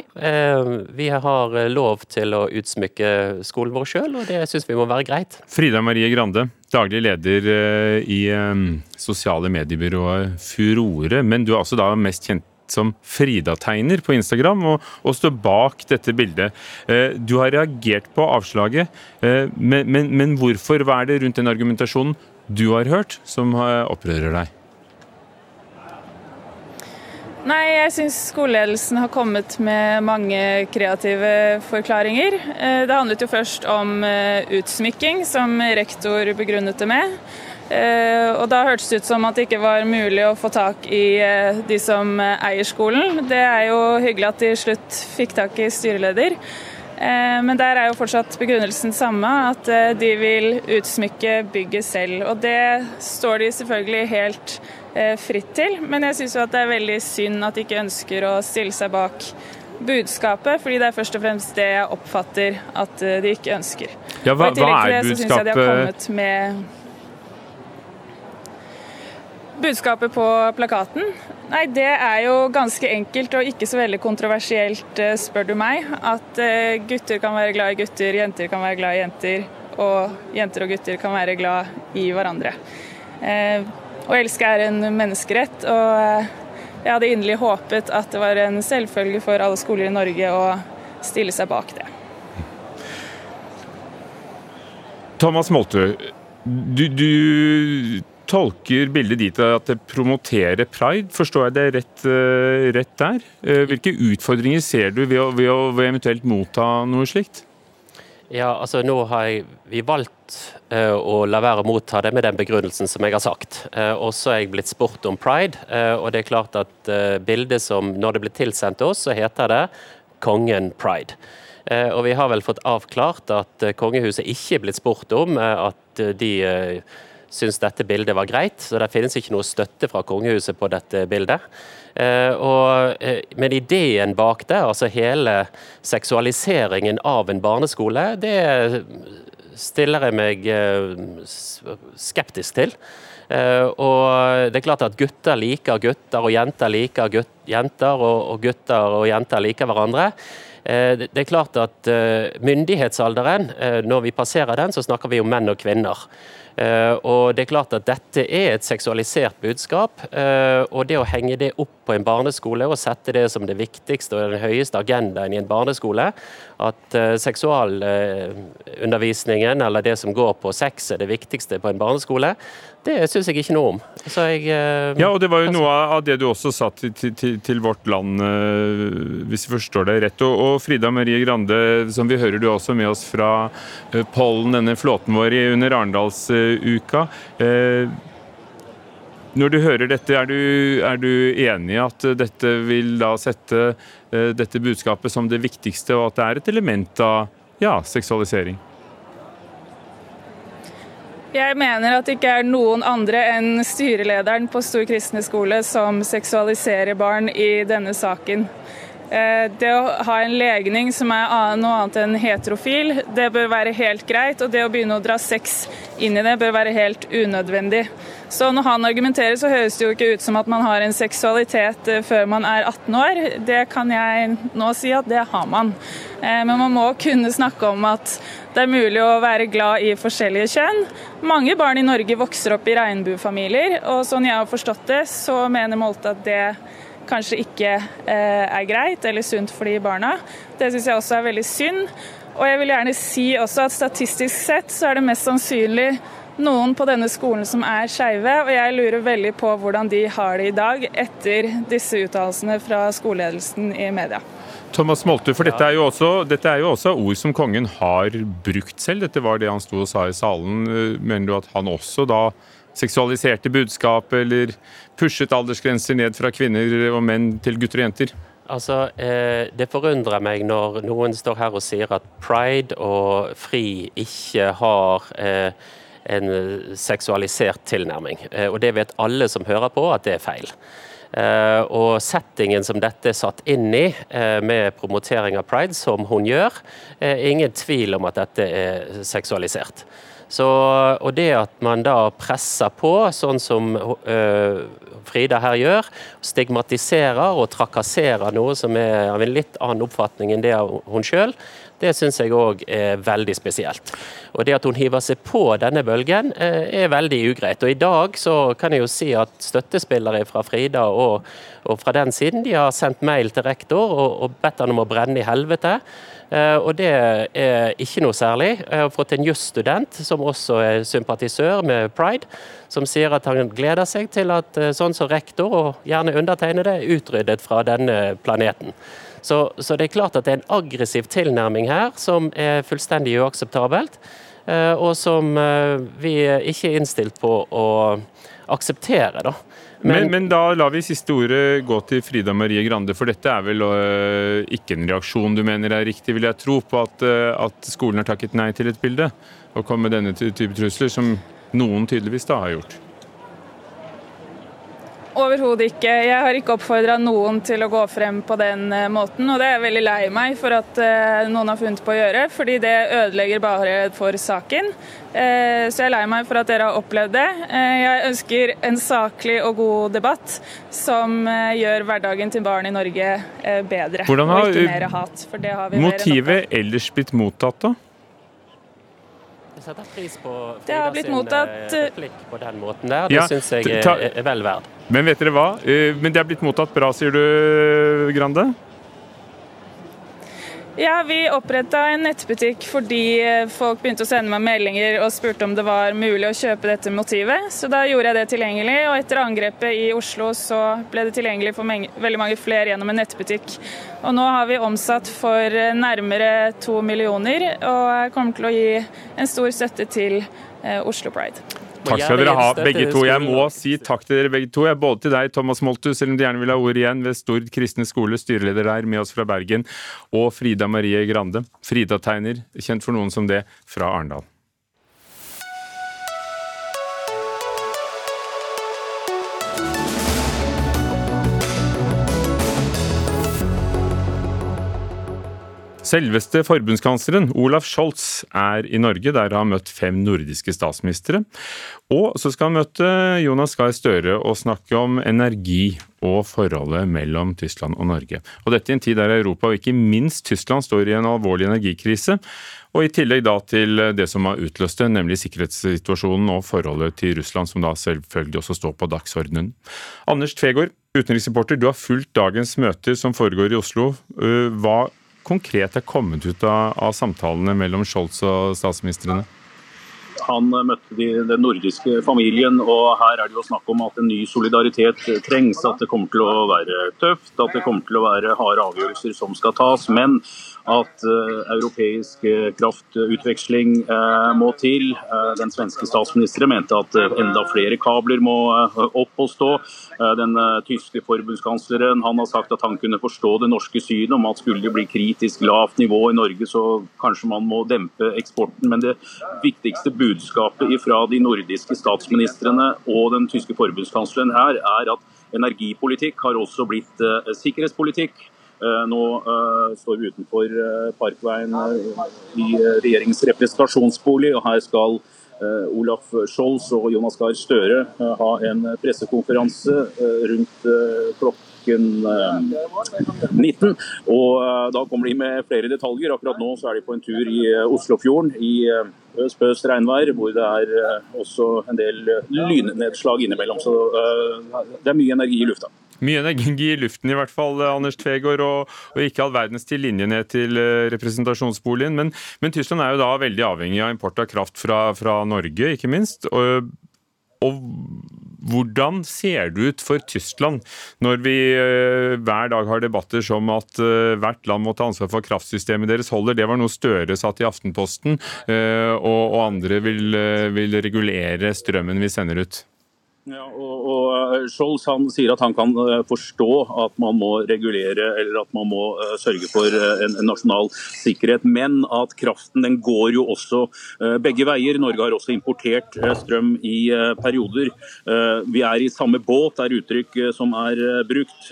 F: vi har lov til å utsmykke skolen vår sjøl, og det syns vi må være greit.
B: Frida Marie Grande, daglig leder i sosiale mediebyrået Furore, men du er altså da mest kjent som Frida-tegner på Instagram, og, og, står bak dette bildet. Eh, du har reagert på avslaget, eh, men, men, men, hvorfor? Hva er det rundt den argumentasjonen du har hørt, som opprører deg?
G: Nei, jeg syns skoleledelsen har kommet med mange kreative forklaringer. Eh, det handlet jo først om utsmykking, som rektor begrunnet det med. Eh, og Da hørtes det ut som at det ikke var mulig å få tak i eh, de som eh, eier skolen. Det er jo hyggelig at de slutt fikk tak i styreleder. Men der er jo fortsatt begrunnelsen samme, at de vil utsmykke bygget selv. Og det står de selvfølgelig helt fritt til, men jeg syns jo at det er veldig synd at de ikke ønsker å stille seg bak budskapet, fordi det er først og fremst det jeg oppfatter at de ikke ønsker.
B: Ja, hva, hva er budskapet?
G: Budskapet på plakaten? Nei, Det er jo ganske enkelt og ikke så veldig kontroversielt, eh, spør du meg. At eh, gutter kan være glad i gutter, jenter kan være glad i jenter, og jenter og gutter kan være glad i hverandre. Eh, å elske er en menneskerett, og jeg hadde inderlig håpet at det var en selvfølge for alle skoler i Norge å stille seg bak det.
B: Thomas Moltu, du, du tolker bildet ditt at det promoterer pride. Forstår jeg det rett, eh, rett der? Eh, hvilke utfordringer ser du ved å, ved å ved eventuelt motta noe slikt?
F: Ja, altså Nå har jeg, vi valgt uh, å la være å motta det med den begrunnelsen som jeg har sagt. Uh, og så er jeg blitt spurt om pride, uh, og det er klart at bildet som når det blir tilsendt oss, så heter det 'Kongen pride'. Og vi har vel fått avklart at kongehuset ikke er blitt spurt om at de syns dette bildet var greit, så det finnes ikke noe støtte fra kongehuset på dette bildet. Eh, og, eh, men ideen bak det, altså hele seksualiseringen av en barneskole, det stiller jeg meg eh, skeptisk til. Og det er klart at gutter liker gutter, og jenter liker gutt, jenter, og gutter og jenter liker hverandre. Det er klart at Myndighetsalderen, når vi passerer den, så snakker vi om menn og kvinner. Eh, og det er klart at Dette er et seksualisert budskap. Eh, og det å henge det opp på en barneskole og sette det som det viktigste og den høyeste agendaen i en barneskole, at uh, seksualundervisningen eller det som går på sex er det viktigste på en barneskole, det syns jeg ikke noe om.
B: Jeg, ja, og Det var jo noe av det du også sa til, til, til Vårt Land, hvis vi forstår det rett. Og, og, Frida Marie Grande, som vi hører du er også med oss fra Pollen, denne flåten vår under Arendalsuka. Når du hører dette, er du, er du enig i at dette vil da sette uh, dette budskapet som det viktigste, og at det er et element av ja, seksualisering?
G: Jeg mener at det ikke er noen andre enn styrelederen på Stor kristne skole som seksualiserer barn i denne saken. Eh, det å ha en legning som er noe annet enn heterofil, det bør være helt greit. Og det å begynne å dra sex inn i det bør være helt unødvendig. Så når han argumenterer, så høres det jo ikke ut som at man har en seksualitet eh, før man er 18 år. Det kan jeg nå si at det har man. Eh, men man må kunne snakke om at det er mulig å være glad i forskjellige kjønn. Mange barn i Norge vokser opp i regnbuefamilier, og sånn jeg har forstått det, så mener Molte at det kanskje ikke eh, er greit eller sunt for de barna. Det syns jeg også er veldig synd. Og jeg vil gjerne si også at statistisk sett så er det mest sannsynlig noen på denne skolen som er skeive, og jeg lurer veldig på hvordan de har det i dag etter disse uttalelsene fra skoleledelsen i media.
B: Thomas Molte, for dette er, jo også, dette er jo også ord som kongen har brukt selv. Dette var det han sto og sa i salen. Mener du at han også da seksualiserte budskap eller pushet aldersgrenser ned fra kvinner og menn til gutter og jenter?
F: Altså, eh, Det forundrer meg når noen står her og sier at pride og fri ikke har eh, en seksualisert tilnærming. Eh, og det vet alle som hører på, at det er feil. Og settingen som dette er satt inn i, med promotering av pride, som hun gjør, er ingen tvil om at dette er seksualisert. Så, og det at man da presser på, sånn som uh, Frida her gjør, stigmatiserer og trakasserer noe som er av en litt annen oppfatning enn det hun sjøl, det syns jeg òg er veldig spesielt. Og det at hun hiver seg på denne bølgen, uh, er veldig ugreit. Og i dag så kan jeg jo si at støttespillere fra Frida og, og fra den siden, de har sendt mail til rektor og, og bedt han om å brenne i helvete. Eh, og det er ikke noe særlig. Jeg har fått en jusstudent som også er sympatisør med Pride, som sier at han gleder seg til at eh, sånn som rektor, og gjerne undertegnede, er utryddet fra denne planeten. Så, så, det er klart at det er en aggressiv tilnærming her som er fullstendig uakseptabelt. og som vi ikke er innstilt på å akseptere. da.
B: Men, men, da lar vi siste ordet gå til Frida Marie Grande, for dette er vel uh, ikke en reaksjon du mener er riktig, vil jeg tro, på at, uh, at skolen har takket nei til et bilde, og kom med denne type trusler, som noen tydeligvis da har gjort?
G: Overhodet ikke. Jeg har ikke oppfordra noen til å gå frem på den eh, måten, og det er jeg veldig lei meg for at uh, noen har funnet på å gjøre, fordi det ødelegger bare for saken. Uh, så jeg er lei meg for at dere har opplevd det. Jeg ønsker en saklig og god debatt som gjør hverdagen til barn i Norge bedre,
B: Hvordan har,
G: og ikke mer hat. For det har vi
B: motivet ellers blitt mottatt, da?
F: Setter pris på
G: Frida sin
F: replikk på den måten der. Det ja, syns jeg er, er vel verd.
B: Men vet dere hva? Eh, men det er blitt mottatt bra, sier du, Grande?
G: Ja, vi oppretta en nettbutikk fordi eh, folk begynte å sende meg meldinger og spurte om det var mulig å kjøpe dette motivet. Så da gjorde jeg det tilgjengelig, og etter angrepet i Oslo så ble det tilgjengelig for veldig mange flere gjennom en nettbutikk. Og nå har vi omsatt for eh, nærmere to millioner, og kommer til å gi en stor støtte til Oslo Pride.
B: Takk skal dere ha, begge to. Jeg må si takk til dere begge to. Jeg både til deg, Thomas Moltu, selv om du gjerne vil ha ordet igjen, ved Stord kristne skole, styreleder der med oss fra Bergen, og Frida Marie Grande, Frida-tegner, kjent for noen som det, fra Arendal. Selveste forbundskansleren Olaf Scholz er i Norge, der han har møtt fem nordiske statsministre. Og så skal han møte Jonas Gahr Støre og snakke om energi og forholdet mellom Tyskland og Norge. Og dette i en tid der Europa, og ikke minst Tyskland, står i en alvorlig energikrise. Og i tillegg da til det som har utløst det, nemlig sikkerhetssituasjonen og forholdet til Russland, som da selvfølgelig også står på dagsordenen. Anders Tvegård, utenriksreporter, du har fulgt dagens møter som foregår i Oslo. Hva konkret er kommet ut av, av samtalene mellom Scholz og statsministrene?
H: Han møtte de, den nordiske familien, og her er det jo snakk om at en ny solidaritet trengs. At det kommer til å være tøft, at det kommer til å være harde avgjørelser som skal tas. Men at uh, europeisk uh, kraftutveksling uh, må til. den svenske statsministeren mente at enda flere kabler må opp og stå. den tyske forbundskansleren han har sagt at han kunne forstå det norske synet om at skulle det bli kritisk lavt nivå i Norge, så kanskje man må dempe eksporten. Men det viktigste budskapet fra de nordiske statsministrene og den tyske forbundskansleren her er at energipolitikk har også blitt sikkerhetspolitikk. Eh, nå uh, står vi utenfor Parkveien i regjeringens representasjonsbolig, og her skal Olaf Scholz og Jonas Gahr Støre ha en pressekonferanse rundt klokken 19. Og da kommer de med flere detaljer. Akkurat nå så er de på en tur i Oslofjorden i øs-pøs regnvær, hvor det er også en del lynnedslag innimellom. Så det er mye energi i lufta.
B: Mye energi i luften i hvert fall, Anders Tvegård, og, og ikke all verdens til linje ned til eh, representasjonsboligen. Men, men, Tyskland er jo da veldig avhengig av import av kraft fra, fra Norge, ikke minst. Og, og, hvordan ser det ut for Tyskland når vi uh, hver dag har debatter som at hvert land må ta ansvar for kraftsystemet deres holder? Det var noe Støre satt i Aftenposten, og, og, andre vil, vil regulere strømmen vi sender ut.
H: Ja, og, og eh, Scholz han sier at han kan eh, forstå at man må regulere eller at man må uh, sørge for en, en, nasjonal sikkerhet, men at kraften den går jo også begge veier. Norge har også importert strøm i perioder. vi er i samme båt, er uttrykk som er brukt.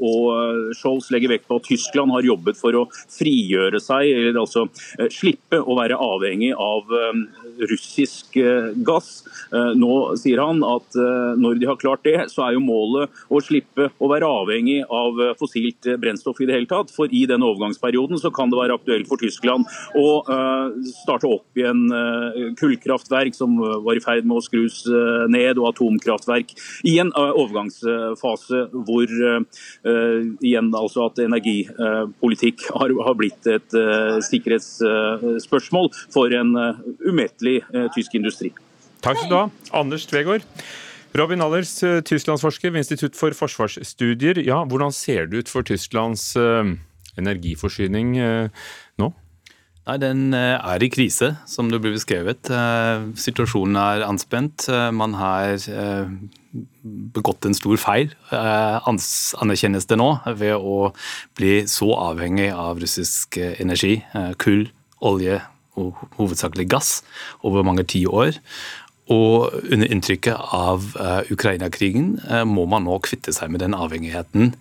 H: og Scholz legger vekt på at Tyskland har jobbet for å frigjøre seg, eller altså slippe å være avhengig av russisk gass. nå sier han at Eh, når de har klart det, så er jo målet å slippe å være avhengig av eh, fossilt brennstoff i det hele tatt. For i den overgangsperioden så kan det være aktuelt for Tyskland å eh, starte opp igjen kullkraftverk som var i ferd med å skrus ned, og atomkraftverk i en overgangsfase hvor igjen altså at energipolitikk har, blitt et sikkerhetsspørsmål for en umettelig tysk industri.
B: Takk skal du ha, Anders Tvegård. Robin Allers, eh, tysklandsforsker ved Institutt for forsvarsstudier. Ja, hvordan ser det ut for Tysklands uh, energiforsyning nå?
I: Nei, Den er i krise, som det blir beskrevet. Situasjonen er anspent. Man har begått en stor feil, anerkjennes det nå, ved å bli så avhengig av russisk energi. Kull, olje og hovedsakelig gass over mange tiår. Og under inntrykket av Ukraina-krigen må man nå kvitte seg med den avhengigheten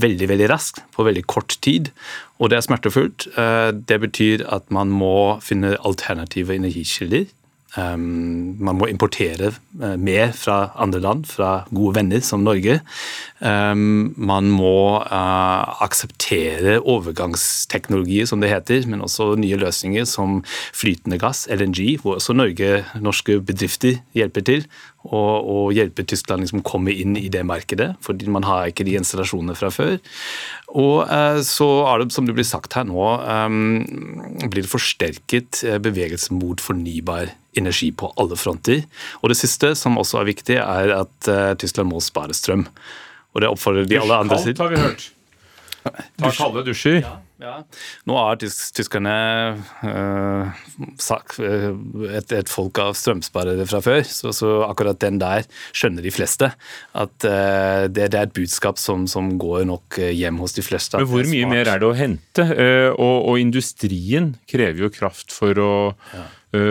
I: veldig veldig raskt, på veldig kort tid. Og det er smertefullt. Eh, det betyr at man må finne alternative energikilder. Um, man må importere uh, mer fra andre land, fra gode venner som Norge. Um, man må uh, akseptere overgangsteknologier, som det heter, men også nye løsninger som flytende gass, LNG, hvor også Norge, norske bedrifter hjelper til. Og, og hjelpe Tyskland liksom komme inn i det markedet, fordi man har ikke de installasjonene fra før. Og uh, så er det, som det blir sagt her nå, um, blir det forsterket bevegelse mot fornybar energi på alle fronter. Og det siste, som også er viktig, er at Tyskland må spare strøm. Og det oppfordrer de alle andre
B: til. Kaldt har vi hørt. Ta kalde dusjer. Ja,
I: ja. Nå er tysk, tyskerne øh, et, et, folk av strømsparere fra før, så, så, akkurat den der skjønner de fleste. At øh, det, det, er et budskap som, som, går nok hjem hos de fleste.
B: Men Hvor mye mer er det å hente? Og, og, industrien krever jo kraft for å ja.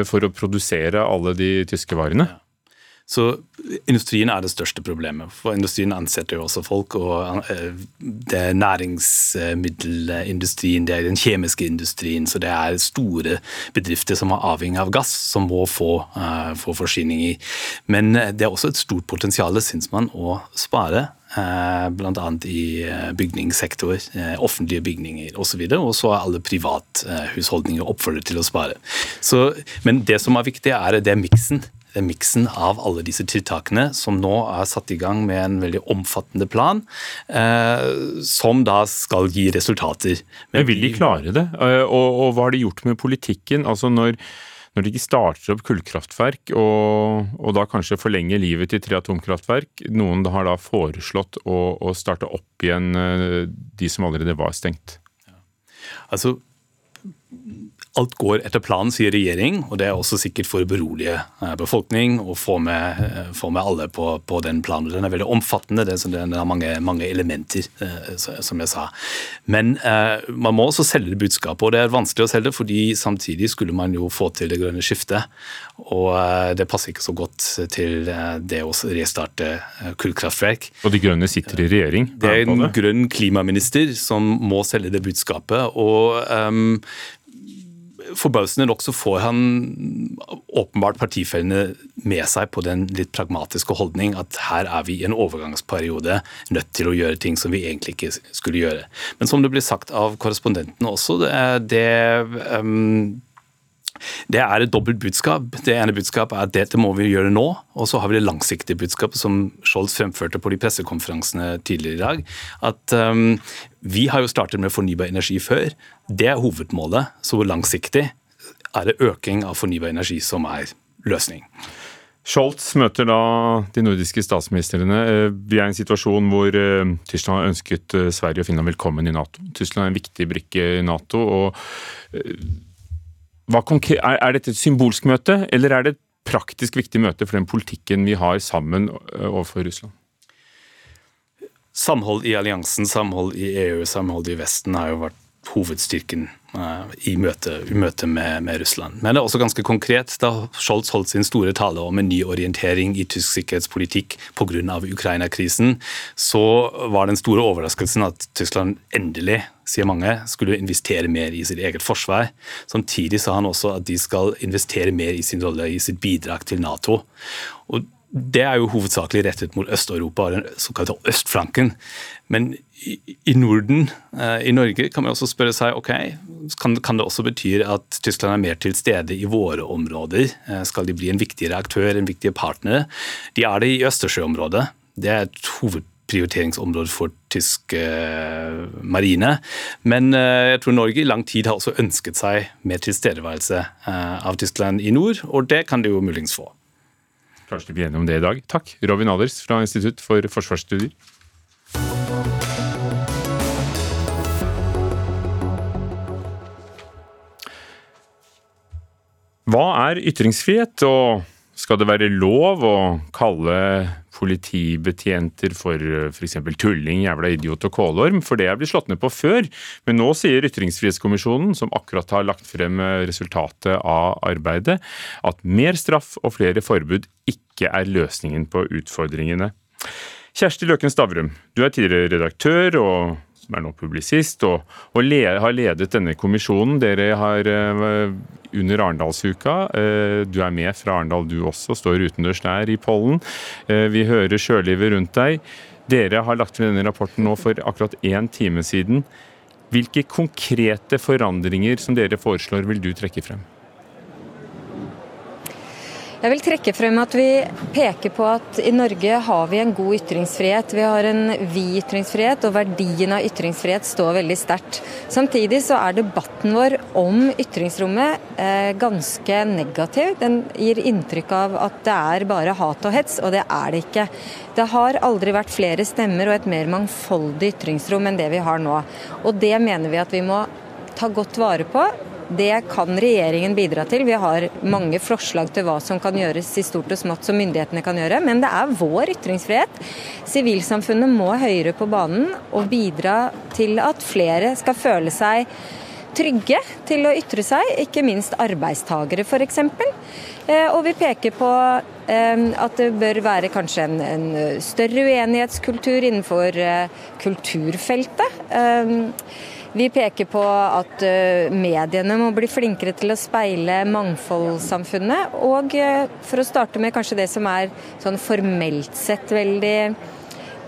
B: For å produsere alle de tyske varene? Ja.
I: Så industrien er det største problemet. For industrien ansetter jo også folk. Og eh, det er næringsmiddelindustrien, det er den kjemiske industrien. Så det er store bedrifter som er avhengig av gass, som må få, uh, få forsyninger. Men det er også et stort potensial, syns man, å spare. Bl.a. i bygningssektor, offentlige bygninger osv. Og så er alle privathusholdninger oppfordret til å spare. Så, men det som er viktig, er det miksen miksen av alle disse tiltakene, som nå er satt i gang med en veldig omfattende plan, eh, som da skal gi resultater.
B: Men Vil de klare det? Eh, og, og hva har de gjort med politikken? Altså når når de ikke starter opp kullkraftverk, og, og, da kanskje forlenger livet til tre atomkraftverk Noen har da foreslått å, å starte opp igjen eh, de som allerede var stengt. Ja.
I: Altså, alt går etter planen, sier regjering, og det er også sikkert for å berolige eh, befolkning og få med, eh, få med alle på, på, den planen. Den er veldig omfattende, den har mange, mange, elementer, eh, som jeg sa. Men man må også selge det budskapet, og det er vanskelig å selge fordi samtidig skulle man jo få til det grønne skiftet. Og det passer ikke så godt til det å restarte kullkraftverk.
B: Og De Grønne sitter i regjering?
I: Det er en grønn klimaminister som må selge det budskapet. og um, Forbausende nok så får han åpenbart partifellene med seg på den litt pragmatiske holdning at her er vi i en overgangsperiode nødt til å gjøre ting som vi egentlig ikke skulle gjøre. Men som det blir sagt av korrespondentene også, det, det um, det er et dobbelt budskap. Det ene budskapet er at dette må vi gjøre nå. Og så har vi det langsiktige budskapet som Scholz fremførte på de pressekonferansene tidligere i dag. At um, vi har jo startet med fornybar energi før. Det er hovedmålet. Så langsiktig er det øking av fornybar energi som er løsning.
B: Scholz møter da de nordiske statsministrene. Eh, vi er i en situasjon hvor eh, Tyskland har ønsket eh, Sverige og Finland velkommen i Nato. Tyskland er en viktig brikke i Nato. og er dette et symbolsk møte, eller er det et praktisk viktig møte for den politikken vi har sammen overfor Russland?
I: Samhold i alliansen, samhold i EU, samhold i Vesten har jo vært hovedstyrken uh, i møte, i møte med, med, Russland. Men det er også ganske konkret. Da Scholz holdt sin store tale om en ny orientering i tysk sikkerhetspolitikk pga. Ukraina-krisen, så var den store overraskelsen at Tyskland endelig sier mange, skulle investere mer i sitt eget forsvar. Samtidig sa han også at de skal investere mer i sin rolle i sitt bidrag til Nato. Og det er jo hovedsakelig rettet mot Øst-Europa den såkalte østflanken. Men i Norden, eh, i Norge, kan man også spørre seg ok, kan, det også bety at Tyskland er mer til stede i våre områder? Eh, skal de bli en viktigere aktør, en viktigere partner? De er det i Østersjøområdet. Det er et hovedprioriteringsområde for tysk eh, marine. Men jeg tror Norge i lang tid har også ønsket seg mer tilstedeværelse av Tyskland i nord, og det kan det jo muligens få.
B: Kanskje vi blir enige om det i dag. Takk, Robin Alders fra Institutt for forsvarsstudier. Hva er ytringsfrihet, og skal det være lov å kalle politibetjenter for eh, f.eks. tulling, jævla idiot og kålorm? For det er blitt slått ned på før. Men nå sier Ytringsfrihetskommisjonen, som akkurat har lagt frem eh, resultatet av arbeidet, at mer straff og flere forbud ikke er løsningen på utfordringene. Kjersti Løken Stavrum, du er tidligere redaktør og som er nå publisist, og, og le, har ledet denne kommisjonen. Dere har uh, under Arendalsuka, uh, du er med fra Arendal du også, står utendørs der i pollen. Uh, vi hører sjølivet rundt deg. Dere har lagt frem denne rapporten nå for akkurat én time siden. Hvilke konkrete forandringer som dere foreslår, vil du trekke frem?
J: Jeg vil trekke frem at vi peker på at i Norge har vi en god ytringsfrihet. Vi har en vid ytringsfrihet, og verdien av ytringsfrihet står veldig sterkt. Samtidig så er debatten vår om ytringsrommet eh, ganske negativ. Den gir inntrykk av at det er bare hat og hets, og det er det ikke. Det har aldri vært flere stemmer og et mer mangfoldig ytringsrom enn det vi har nå. Og det mener vi at vi må ta godt vare på. Det kan regjeringen bidra til. Vi har mange forslag til hva som kan gjøres i stort og smått som myndighetene kan gjøre, men det er vår ytringsfrihet. Sivilsamfunnet må høyere på banen og bidra til at flere skal føle seg trygge til å ytre seg, ikke minst arbeidstagere f.eks. Eh, og vi peker på eh, at det bør være kanskje en, en større uenighetskultur innenfor eh, kulturfeltet. Vi peker på at eh, mediene må bli flinkere til å speile mangfoldssamfunnet. Og eh, for å starte med kanskje det som er sånn formelt sett veldig,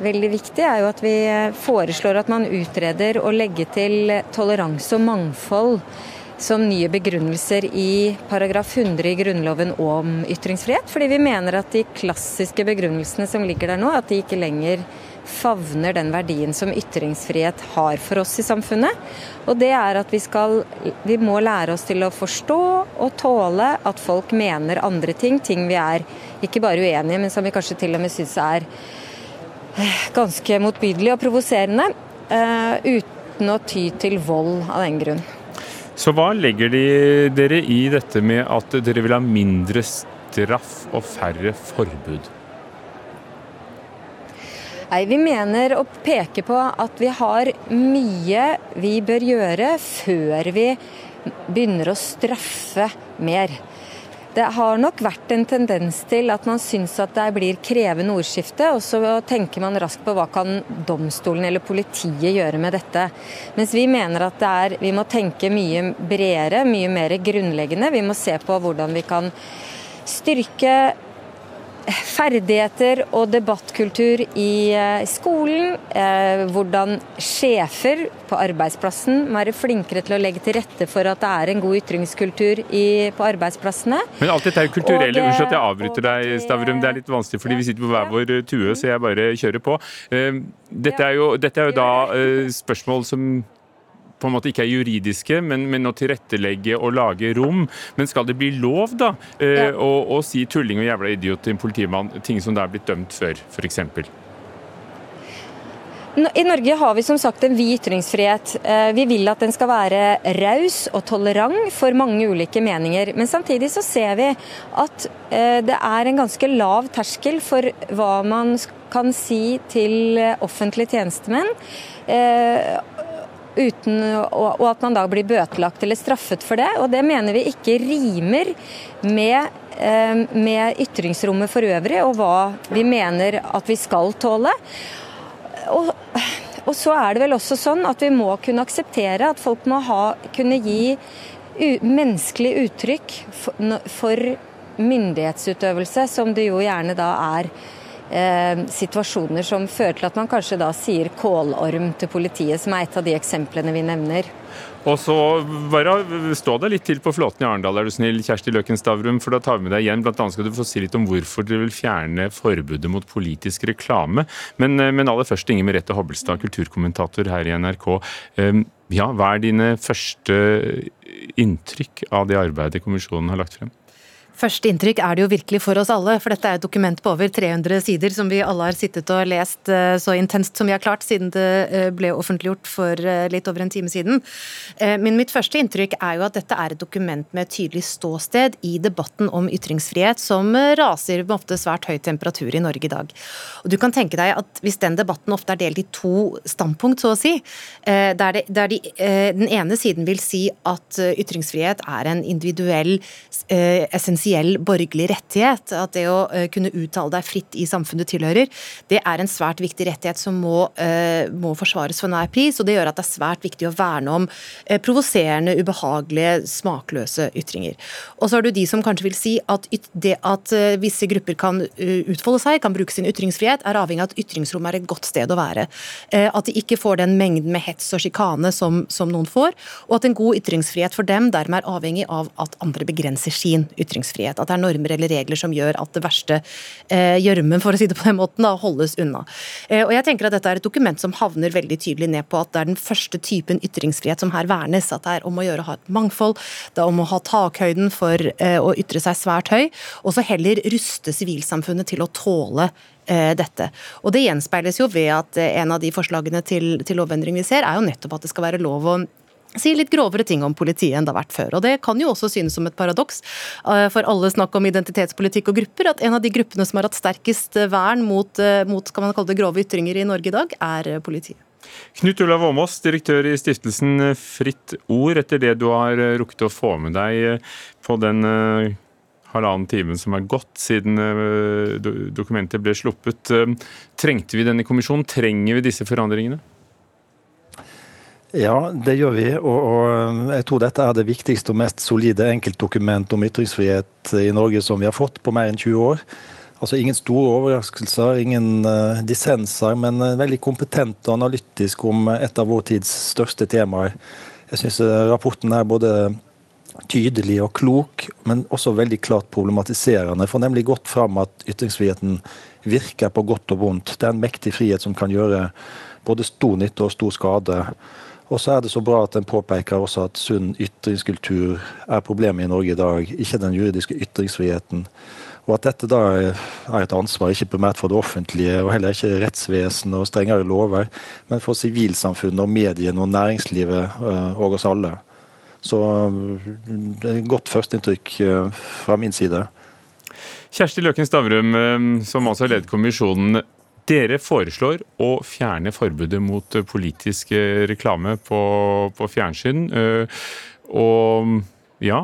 J: veldig viktig, er jo at vi eh, foreslår at man utreder å legge til toleranse og mangfold som nye begrunnelser i paragraf 100 i Grunnloven om ytringsfrihet. Fordi vi mener at de klassiske begrunnelsene som ligger der nå, at de ikke lenger favner den verdien som ytringsfrihet har for oss i samfunnet. Og det er at vi skal Vi må lære oss til å forstå og tåle at folk mener andre ting. Ting vi er ikke bare uenige, men som vi kanskje til og med syns er eh, ganske motbydelige og provoserende. Uh, uten å ty til vold av den grunn.
B: Så hva legger de, dere i dette med at dere vil ha mindre straff og færre forbud?
J: Nei, Vi mener å peke på at vi har mye vi bør gjøre før vi begynner å straffe mer. Det har nok vært en tendens til at man syns at det blir krevende ordskifte, og så tenker man raskt på hva kan domstolen eller politiet gjøre med dette. Mens vi mener at er, vi må tenke mye bredere, mye mer grunnleggende. Vi må se på hvordan vi kan styrke ferdigheter og debattkultur i eh, skolen. Eh, hvordan sjefer på arbeidsplassen må være flinkere til å legge til rette for at det er en god ytringskultur i, på arbeidsplassene.
B: Men alt dette er kulturelle. Unnskyld at jeg avbryter deg, Stavrum. Det er litt vanskelig fordi vi sitter på hver vår tue, så jeg bare kjører på. Eh, dette er jo, dette er jo da spørsmål som på en måte ikke er juridiske, men, men å tilrettelegge og lage rom. Men skal det bli lov, da, eh, ja. å, å, si tulling og jævla idiot til en politimann, ting som det er blitt dømt før, f.eks.?
J: I Norge har vi som sagt en vid ytringsfrihet. Eh, vi vil at den skal være raus og tolerant for mange ulike meninger. Men samtidig så ser vi at eh, det er en ganske lav terskel for hva man kan si til offentlige tjenestemenn uten, og, at man da blir bøtelagt eller straffet for det. Og det mener vi ikke rimer med, eh, med ytringsrommet for øvrig, og hva vi mener at vi skal tåle. Og, og, så er det vel også sånn at vi må kunne akseptere at folk må ha, kunne gi menneskelig uttrykk for, for myndighetsutøvelse, som det jo gjerne da er eh, situasjoner som fører til at man kanskje da sier kålorm til politiet, som er et av de eksemplene vi nevner.
B: Og så bare Stå deg litt til på flåten i Arendal, er du snill, Kjersti Løken Stavrum, for da tar vi med deg igjen. Blant annet skal du få si litt om hvorfor dere vil fjerne forbudet mot politisk reklame. Men, eh, men aller først, Inger Merete Hobbelstad, kulturkommentator her i NRK. Eh, ja, hva er dine første inntrykk av det arbeidet kommisjonen har lagt frem?
K: Første inntrykk er det jo virkelig for oss alle, for dette er et dokument på over 300 sider som vi alle har sittet og lest eh, så intenst som vi har klart siden det eh, ble offentliggjort for eh, litt over en time siden. Men mitt første inntrykk er jo at dette er et dokument med et tydelig ståsted i debatten om ytringsfrihet, som raser med ofte svært høy temperatur i Norge i dag. Og du kan tenke deg at hvis den debatten ofte er delt i to standpunkt, så å si, der, det, der de, den ene siden vil si at ytringsfrihet er en individuell, essensiell essensiell borgerlig rettighet. At det å uh, kunne uttale deg fritt i samfunnet du tilhører, det er en svært viktig rettighet som må, uh, må, forsvares for enhver pris. og Det gjør at det er svært viktig å verne om uh, provoserende, ubehagelige, smakløse ytringer. Og så har du de som kanskje vil si at det at visse grupper kan utfolde seg, kan bruke sin ytringsfrihet, er avhengig av at ytringsrommet er et godt sted å være. At de ikke får den mengden med hets og sjikane som, som noen får, og at en god ytringsfrihet for dem dermed er avhengig av at andre begrenser sin ytringsfrihet ytringsfrihet. At det er normer eller regler som gjør at det verste eh, gjørmen, for å si det på den måten, da, holdes unna. Eh, og jeg tenker at Dette er et dokument som havner veldig tydelig ned på at det er den første typen ytringsfrihet som her vernes. At det er om å gjøre å ha et mangfold, det er om å ha takhøyden for eh, å ytre seg svært høy, og så heller ruste sivilsamfunnet til å tåle dette. Og Det gjenspeiles jo ved at en av de forslagene til, til lovendring vi ser, er jo nettopp at det skal være lov å sier litt grovere ting om politiet enn det har vært før. Og Det kan jo også synes som et paradoks eh, for alle snakk om identitetspolitikk og grupper, at en av de gruppene som har hatt sterkest vern mot, eh, mot skal man kalle det grove ytringer i Norge i dag, er eh, politiet.
B: Knut Olav Åmås, direktør i stiftelsen Fritt Ord. Etter det du har rukket å få med deg på den halvannen timen som er gått siden dokumentet ble sluppet, trengte vi denne kommisjonen? Trenger vi disse forandringene?
L: Ja, det gjør vi. Og, og, jeg tror dette er det viktigste og mest solide enkeltdokument om ytringsfrihet i Norge som vi har fått på mer enn 20 år. Altså Ingen store overraskelser, ingen uh, dissenser, men uh, veldig kompetent og analytisk om et av vår tids største temaer. Jeg syns uh, rapporten er både tydelig og klok, men også veldig klart problematiserende. Får nemlig godt fram at ytringsfriheten virker på godt og vondt. Det er en mektig frihet som kan gjøre både stor nytte og stor skade. Og så er det så bra at en påpeker også at sunn ytringskultur er problemet i Norge i dag, ikke den juridiske ytringsfriheten. Og at dette da er et ansvar ikke primært for det offentlige, og heller ikke rettsvesen og strengere lover, men for sivilsamfunnet og mediene og næringslivet eh, og oss alle. Så det er et godt førsteinntrykk eh, fra min side.
B: Kjersti Løken Stavrum, eh, som altså har ledet kommisjonen. Dere foreslår å fjerne forbudet mot eh, politisk eh, reklame på, på fjernsyn. Eh, og ja,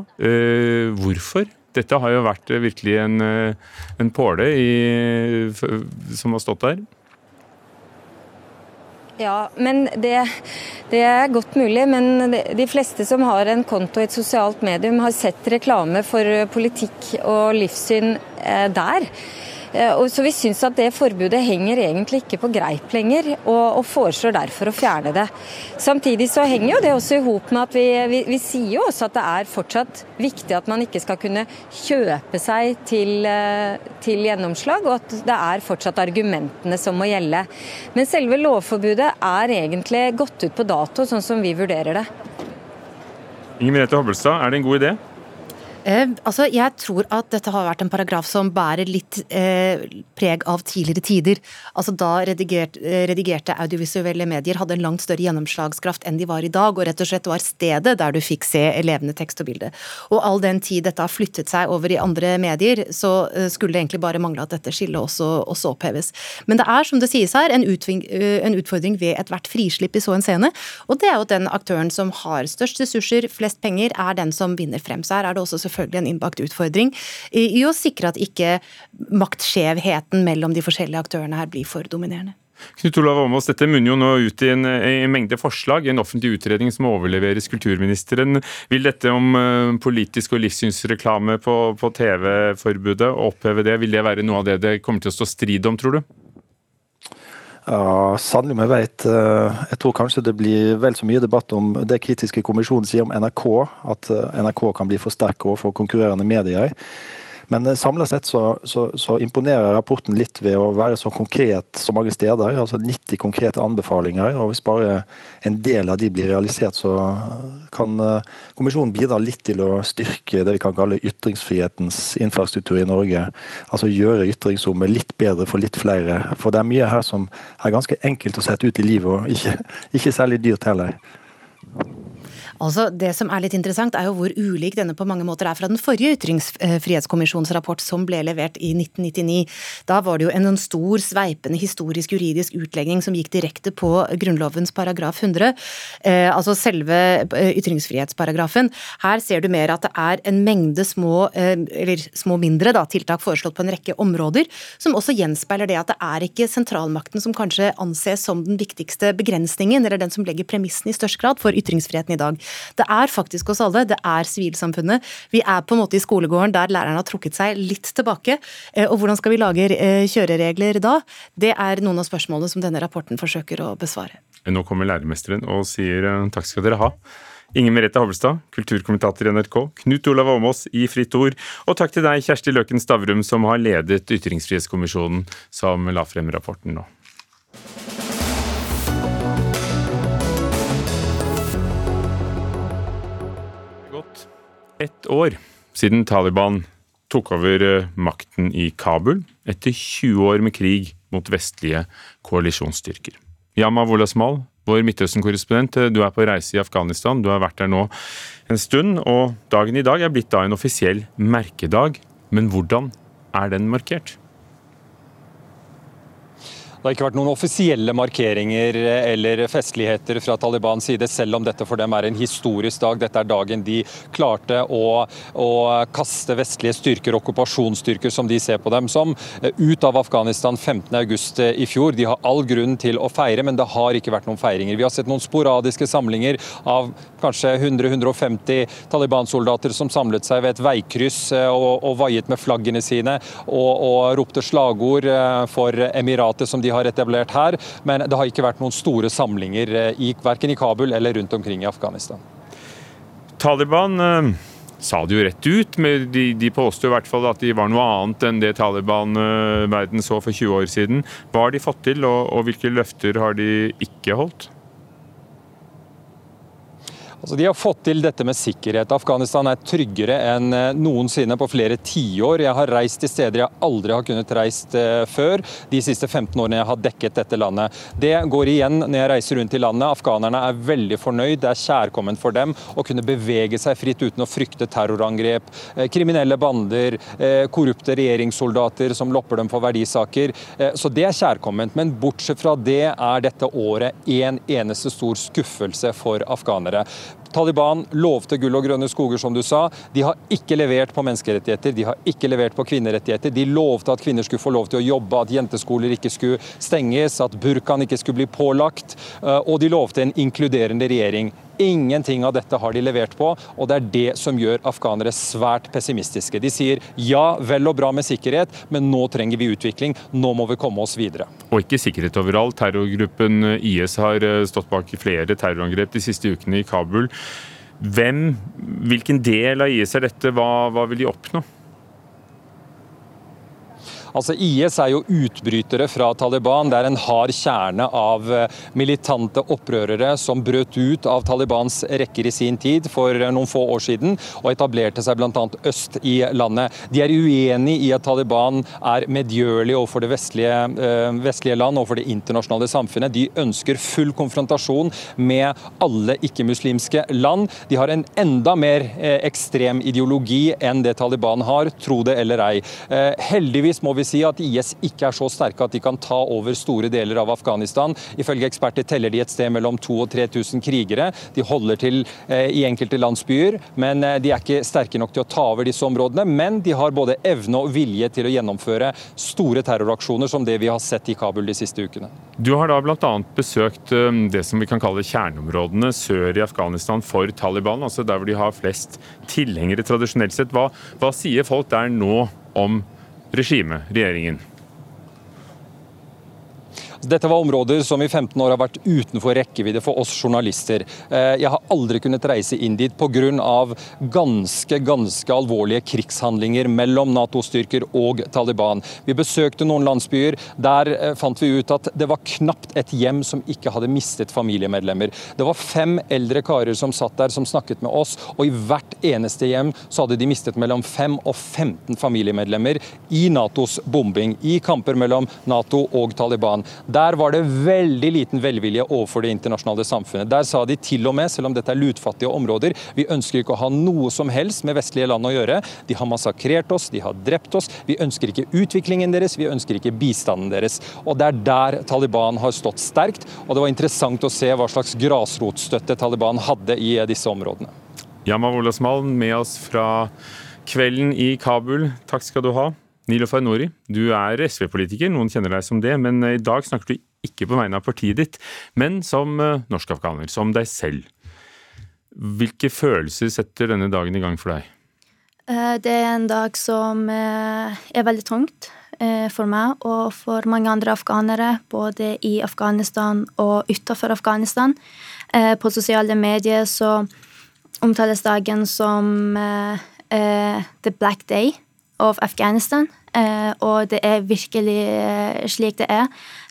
B: hvorfor? Dette har jo vært virkelig en, en påle i, som har stått der.
J: Ja, men det, det, er godt mulig. Men de fleste som har en konto i et sosialt medium, har sett reklame for politikk og livssyn der. Eh, så Vi syns at det forbudet henger egentlig ikke på greip lenger, og, foreslår derfor å fjerne det. Samtidig så henger jo det også i hop med at vi, vi, vi, sier jo også at det er fortsatt viktig at man ikke skal kunne kjøpe seg til, eh, til gjennomslag, og at det er fortsatt argumentene som må gjelde. Men selve lovforbudet er egentlig gått ut på dato, sånn som vi vurderer det.
B: Inger Merete Hobbelstad, er det en god idé?
K: Eh, altså, Jeg tror at dette har vært en paragraf som bærer litt eh, preg av tidligere tider. Altså Da redigert, eh, redigerte audiovisuelle medier hadde en langt større gjennomslagskraft enn de var i dag, og rett og slett var stedet der du fikk se levende tekst og bilde. Og all den tid dette har flyttet seg over i andre medier, så eh, skulle det egentlig bare mangle at dette skillet også, også, oppheves. Men det er, som det sies her, en, utving, eh, en utfordring ved ethvert frislipp i så en scene, og det er jo den aktøren som har størst ressurser, flest penger, er den som vinner frem. Så her er det også selvfølgelig en innbakt utfordring i å sikre at ikke maktskjevheten mellom de forskjellige aktørene her blir for dominerende.
B: Knut Olav Åmås, Dette munner jo nå ut i en, en, mengde forslag i en offentlig utredning som overleveres kulturministeren. Vil dette om uh, politisk og livssynsreklame på, på TV-forbudet, oppheve det, vil det være noe av det det kommer til å stå strid om, tror du?
L: Ja, Sannelig om jeg vet. Eh, jeg tror kanskje det blir vel så mye debatt om det kritiske kommisjonen sier om NRK, at eh, NRK kan bli for sterk overfor konkurrerende medier. Men samla samlet sett så, så, så, imponerer rapporten litt ved å være så konkret så mange steder. altså 90 konkrete anbefalinger. og Hvis bare en del av de blir realisert, så kan eh, kommisjonen bidra litt til å styrke det vi kan kalle ytringsfrihetens infrastruktur i Norge. Altså gjøre ytringsrommet litt bedre for litt flere. For det er mye her som er ganske enkelt å sette ut i livet, og ikke, ikke særlig dyrt heller.
K: Altså, Det som er litt interessant, er jo hvor ulik denne på mange måter er fra den forrige ytringsfrihetskommisjonens rapport, som ble levert i 1999. Da var det jo en stor, sveipende historisk juridisk utlegning som gikk direkte på Grunnlovens paragraf 100, eh, altså selve eh, ytringsfrihetsparagrafen. Her ser du mer at det er en mengde små, eh, eller små mindre da, tiltak foreslått på en rekke områder, som også gjenspeiler det at det er ikke sentralmakten som kanskje anses som den viktigste begrensningen, eller den som legger premissen i størst grad for ytringsfriheten i dag. Det er faktisk oss alle, det er sivilsamfunnet. Vi er på en måte i skolegården der læreren har trukket seg litt tilbake. Eh, og hvordan skal vi lage eh, kjøreregler da? Det er noen av spørsmålene som denne rapporten forsøker å besvare.
B: Nå kommer læremesteren og sier eh, takk skal dere ha. Inger Merete Havlestad, kulturkommentator i NRK, Knut Olav Åmås i Fritt Ord, og takk til deg, Kjersti Løken Stavrum, som har ledet Ytringsfrihetskommisjonen, som la frem rapporten nå. Ett år siden Taliban tok over eh, makten i Kabul etter 20 år med krig mot vestlige koalisjonsstyrker. Yama Wolasmal, vår Midtøsten-korrespondent, eh, du er på reise i Afghanistan. Du har vært der nå en stund, og dagen i dag er blitt da en offisiell merkedag. Men hvordan er den markert?
M: Det har ikke vært noen offisielle markeringer eller festligheter fra Talibans side, selv om dette for dem er en historisk dag. Dette er dagen de klarte å, å kaste vestlige styrker, okkupasjonsstyrker som de ser på dem som, ut av Afghanistan 15.8 i fjor. De har all grunn til å feire, men det har ikke vært noen feiringer. Vi har sett noen sporadiske samlinger av kanskje 100-150 Taliban-soldater som samlet seg ved et veikryss eh, og, og vaiet med flaggene sine og, og ropte slagord eh, for Emiratet som de har etablert her, men det har ikke vært noen store samlinger eh, i, verken i Kabul eller rundt omkring i Afghanistan.
B: Taliban eh, sa det jo rett ut. men De, de påsto i hvert fall at de var noe annet enn det Taliban-verden eh, så for 20 år siden. Hva har de fått til, og, og hvilke løfter har de ikke holdt?
M: Altså, de har fått til dette med sikkerhet. Afghanistan er tryggere enn eh, noensinne på flere tiår. Jeg har reist til steder jeg aldri har kunnet reist uh, før de siste 15 årene jeg har dekket dette landet. Det går igjen når jeg reiser rundt i landet. Afghanerne er veldig fornøyd. Det er kjærkomment for dem å kunne bevege seg fritt uten å frykte terrorangrep, uh, kriminelle bander, korrupte regjeringssoldater som lopper dem for verdisaker. Så det er kjærkomment. Men bortsett fra det er dette året en eneste stor skuffelse for afghanere. Taliban lovte gull og grønne skoger, som du sa. De har ikke levert på menneskerettigheter, de har ikke levert på kvinnerettigheter. De lovte at kvinner skulle få lov til å jobbe, at jenteskoler ikke skulle stenges, at burkaen ikke skulle bli pålagt. Eh, og de lovte en inkluderende regjering. Ingenting av dette har de levert på, og det er det som gjør afghanere svært pessimistiske. De sier ja, vel og bra med sikkerhet, men nå trenger vi utvikling. Nå må vi komme oss videre.
B: Og ikke sikkerhet overalt. Terrorgruppen IS har eh, stått bak flere terrorangrep de siste ukene i Kabul. Hvem, hvilken del av IS er dette? Hva, hva vil de oppnå?
M: Altså IS er jo utbrytere fra Taliban. Det er en hard kjerne av eh, militante opprørere som brøt ut av Talibans rekker i sin tid for noen få år siden, og etablerte seg bl.a. øst i landet. De er uenig i at Taliban er medgjørlig overfor det vestlige, øh, vestlige land, overfor det internasjonale samfunnet. De ønsker full konfrontasjon med alle ikke-muslimske land. De har en enda mer øh, ekstrem ideologi enn det Taliban har, tro det eller ei. Eh, heldigvis må vi vil si at IS ikke er så sterke at de kan ta over store deler av Afghanistan. Ifølge eksperter teller de et sted mellom 2000 og 3000 krigere. De holder til eh, i enkelte landsbyer, men eh, de er ikke sterke nok til å ta over disse områdene. Men de har både evne og vilje til å gjennomføre store terroraksjoner som det vi har sett i Kabul de siste ukene.
B: Du har da bl.a. besøkt eh, det som vi kan kalle kjerneområdene sør i Afghanistan for Taliban, altså der hvor de har flest tilhengere tradisjonelt sett. Hva, hva sier folk der nå om regimet, regjeringen?
M: Dette var områder som i 15 år har vært utenfor rekkevidde for oss journalister. Eh, jeg har aldri kunnet reise inn dit pga. ganske, ganske alvorlige krigshandlinger mellom Nato-styrker og Taliban. Vi besøkte noen landsbyer. Der eh, fant vi ut at det var knapt et hjem som ikke hadde mistet familiemedlemmer. Det var fem eldre karer som satt der som snakket med oss, og i hvert eneste hjem så hadde de mistet mellom 5 og 15 familiemedlemmer i Natos bombing, i kamper mellom Nato og Taliban. Der var det veldig liten velvilje overfor det internasjonale samfunnet. Der sa de til og med, selv om dette er lutfattige områder, vi ønsker ikke å ha noe som helst med vestlige land å gjøre. De har massakrert oss, de har drept oss. Vi ønsker ikke utviklingen deres, vi ønsker ikke bistanden deres. Og det er der Taliban har stått sterkt. og det var interessant å se hva slags grasrotstøtte Taliban hadde i disse områdene.
B: Yama Wolasmal med oss fra kvelden i Kabul. Takk skal du ha. Nilofar Nori, du er SV-politiker, noen kjenner deg som det, men i dag snakker du ikke på vegne av partiet ditt, men som eh, norsk-afghaner, som deg selv. Hvilke følelser setter denne dagen i gang for deg?
N: Eh, det er en dag som eh, er veldig tungt for meg og for mange andre afghanere, både i Afghanistan og utenfor Afghanistan. På sosiale medier så omtales dagen som The Black Day of Afghanistan. Eh, og det er virkelig eh, slik det er.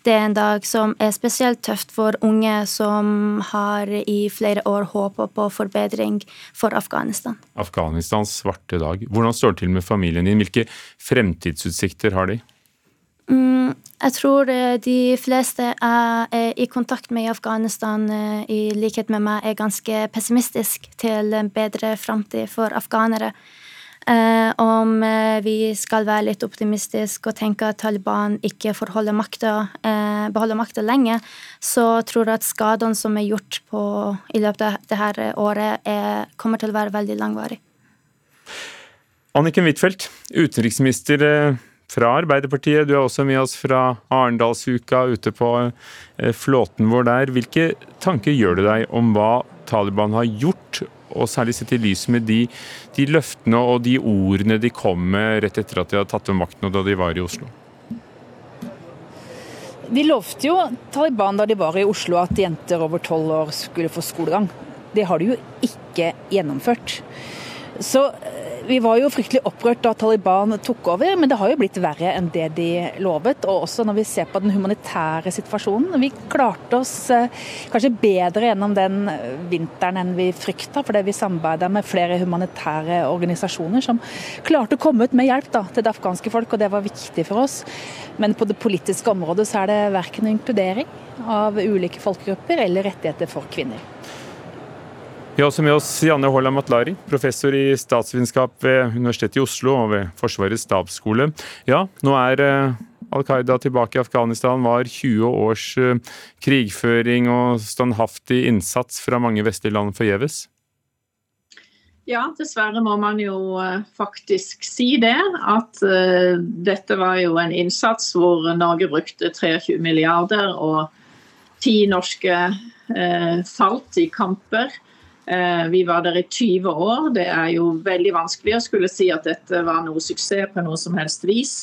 N: Det er en dag som er spesielt tøft for unge som har i flere år håpa på forbedring for Afghanistan.
B: Afghanistans svarte dag. Hvordan står det til med familien din? Hvilke fremtidsutsikter har de?
N: Mm, jeg tror eh, de fleste jeg er i kontakt med i Afghanistan, i likhet med meg, er ganske pessimistisk til en bedre framtid for afghanere. Eh, om eh, vi skal være litt optimistiske og tenke at Taliban ikke får makta, eh, beholde makta lenge, så tror jeg at skadene som er gjort på, i løpet av dette året, er, kommer til å være veldig langvarig.
B: Anniken Huitfeldt, utenriksminister fra Arbeiderpartiet. Du er også med oss fra Arendalsuka ute på flåten vår der. Hvilke tanker gjør du deg om hva Taliban har gjort og særlig sett i lys med de, de, løftene og de ordene de kom med rett etter at de hadde tatt over makten og da de var i Oslo?
O: De lovte jo Taliban da de var i Oslo at jenter over tolv år skulle få skolegang. Det har de jo ikke gjennomført. Så vi var jo fryktelig opprørt da Taliban tok over, men det har jo blitt verre enn det de lovet. Og også når vi ser på den humanitære situasjonen. Vi klarte oss eh, kanskje bedre gjennom den vinteren enn vi frykta, fordi vi samarbeida med flere humanitære organisasjoner som klarte å komme ut med hjelp da, til det afghanske folk, og det var viktig for oss. Men på det politiske området så er det verken inkludering av ulike folkegrupper eller rettigheter for kvinner.
B: Vi har også med oss Janne Holla Matlari, professor i statsvitenskap ved Universitetet i Oslo og ved Forsvarets stabsskole. Ja, nå er eh, Al Qaida tilbake i Afghanistan, var 20 års eh, krigføring og standhaftig innsats fra mange vestlige land forgjeves?
P: Ja, dessverre må man jo eh, faktisk si det. At uh, dette var jo en innsats hvor Norge brukte 23 milliarder og ti norske uh, falt i kamper. Eh, vi var der i 20 år. Det er jo veldig vanskelig å skulle si at dette var noe suksess på noe som helst vis.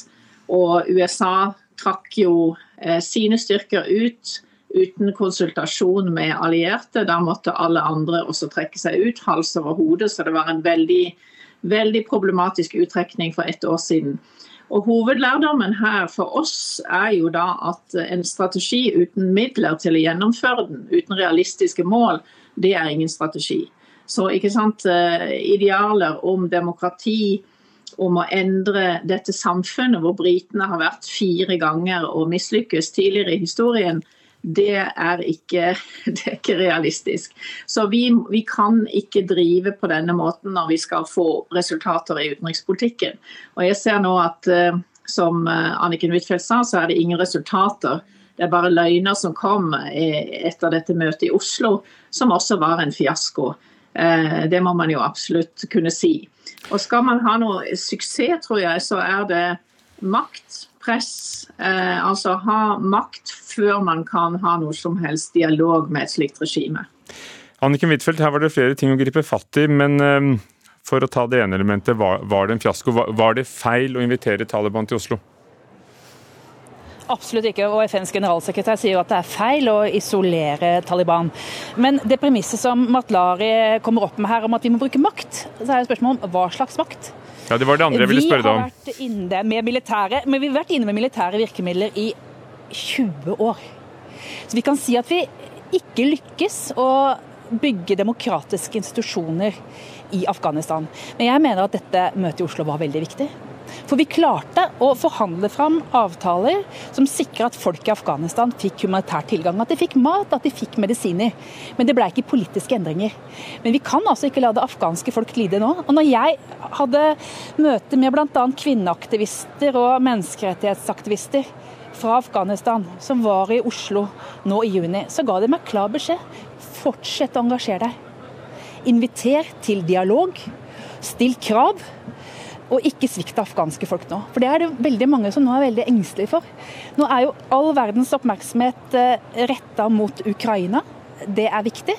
P: Og USA trakk jo eh, sine styrker ut uten konsultasjon med allierte. Da måtte alle andre også trekke seg ut, hals over hode. Så det var en veldig, veldig problematisk uttrekning for ett år siden. Og Hovedlærdommen her for oss er jo da at en strategi uten midler til å gjennomføre den, uten realistiske mål, det er ingen strategi. Så ikke sant, eh, Idealer om demokrati, om å endre dette samfunnet, hvor britene har vært fire ganger og mislykkes tidligere i historien, det er ikke, det er ikke realistisk. Så vi, vi, kan ikke drive på denne måten når vi skal få resultater i utenrikspolitikken. Og jeg ser nå at, eh, som eh, Anniken Huitfeldt sa, så er det ingen resultater det er bare løgner som kom etter dette møtet i Oslo, som også var en fiasko. Eh, det må man jo absolutt kunne si. Og skal man ha noe suksess, tror jeg, så er det makt, press. Eh, altså ha makt før man kan ha noe som helst dialog med et slikt regime.
B: Anniken Huitfeldt, her var det flere ting å gripe fatt i, men eh, for å ta det ene elementet, var, det en fiasko? Var det feil å invitere Taliban til Oslo?
O: Absolutt ikke. Og FNs generalsekretær sier jo at det er feil å isolere Taliban. Men det premisset som Matlari kommer opp med her om at vi må bruke makt, så er det spørsmålet om hva slags makt.
B: Ja, Det var det andre jeg ville spørre deg om.
O: Vi har vært inne med militære, men vi har vært inne med militære virkemidler i 20 år. Så vi kan si at vi ikke lykkes å bygge demokratiske institusjoner i Afghanistan. Men jeg mener at dette møtet i Oslo var veldig viktig. For vi klarte å forhandle fram avtaler som sikra at folk i Afghanistan fikk humanitær tilgang. At de fikk mat, at de fikk medisiner. Men det ble ikke politiske endringer. Men vi kan altså ikke la det afghanske folk lide nå. Og når jeg hadde møte med bl.a. kvinneaktivister og menneskerettighetsaktivister fra Afghanistan som var i Oslo nå i juni, så ga de meg klar beskjed. Fortsett å engasjere deg. Inviter til dialog. Still krav. Og ikke svikt det afghanske folk nå. For det er det veldig mange som nå er veldig engstelige for. Nå er jo all verdens oppmerksomhet eh, retta mot Ukraina. Det er viktig.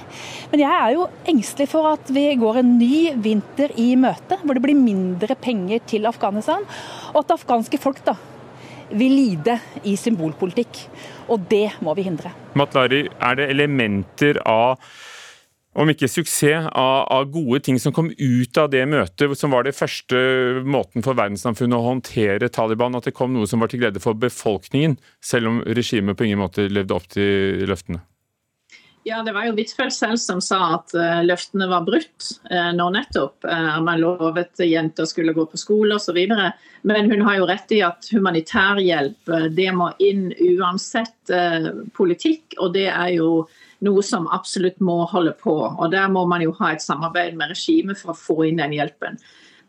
O: Men jeg er jo engstelig for at vi går en ny vinter i møte, hvor det blir mindre penger til Afghanistan. Og at det afghanske folk da vil lide i symbolpolitikk. Og det må vi hindre.
B: Matlari, er det elementer av om ikke suksess, av, av, gode ting som kom ut av det møtet, som var det første måten for verdenssamfunnet å håndtere Taliban, at det kom noe som var til glede for befolkningen, selv om regimet på ingen måte levde opp til løftene?
P: Ja, Det var jo Huitfeldt selv som sa at uh, løftene var brutt uh, nå nettopp. Uh, man lovet jenter skulle gå på skole osv. Men hun har jo rett i at humanitærhjelp det må inn uansett politikk. Og det er jo noe som absolutt må holde på. og Der må man jo ha et samarbeid med regimet for å få inn den hjelpen.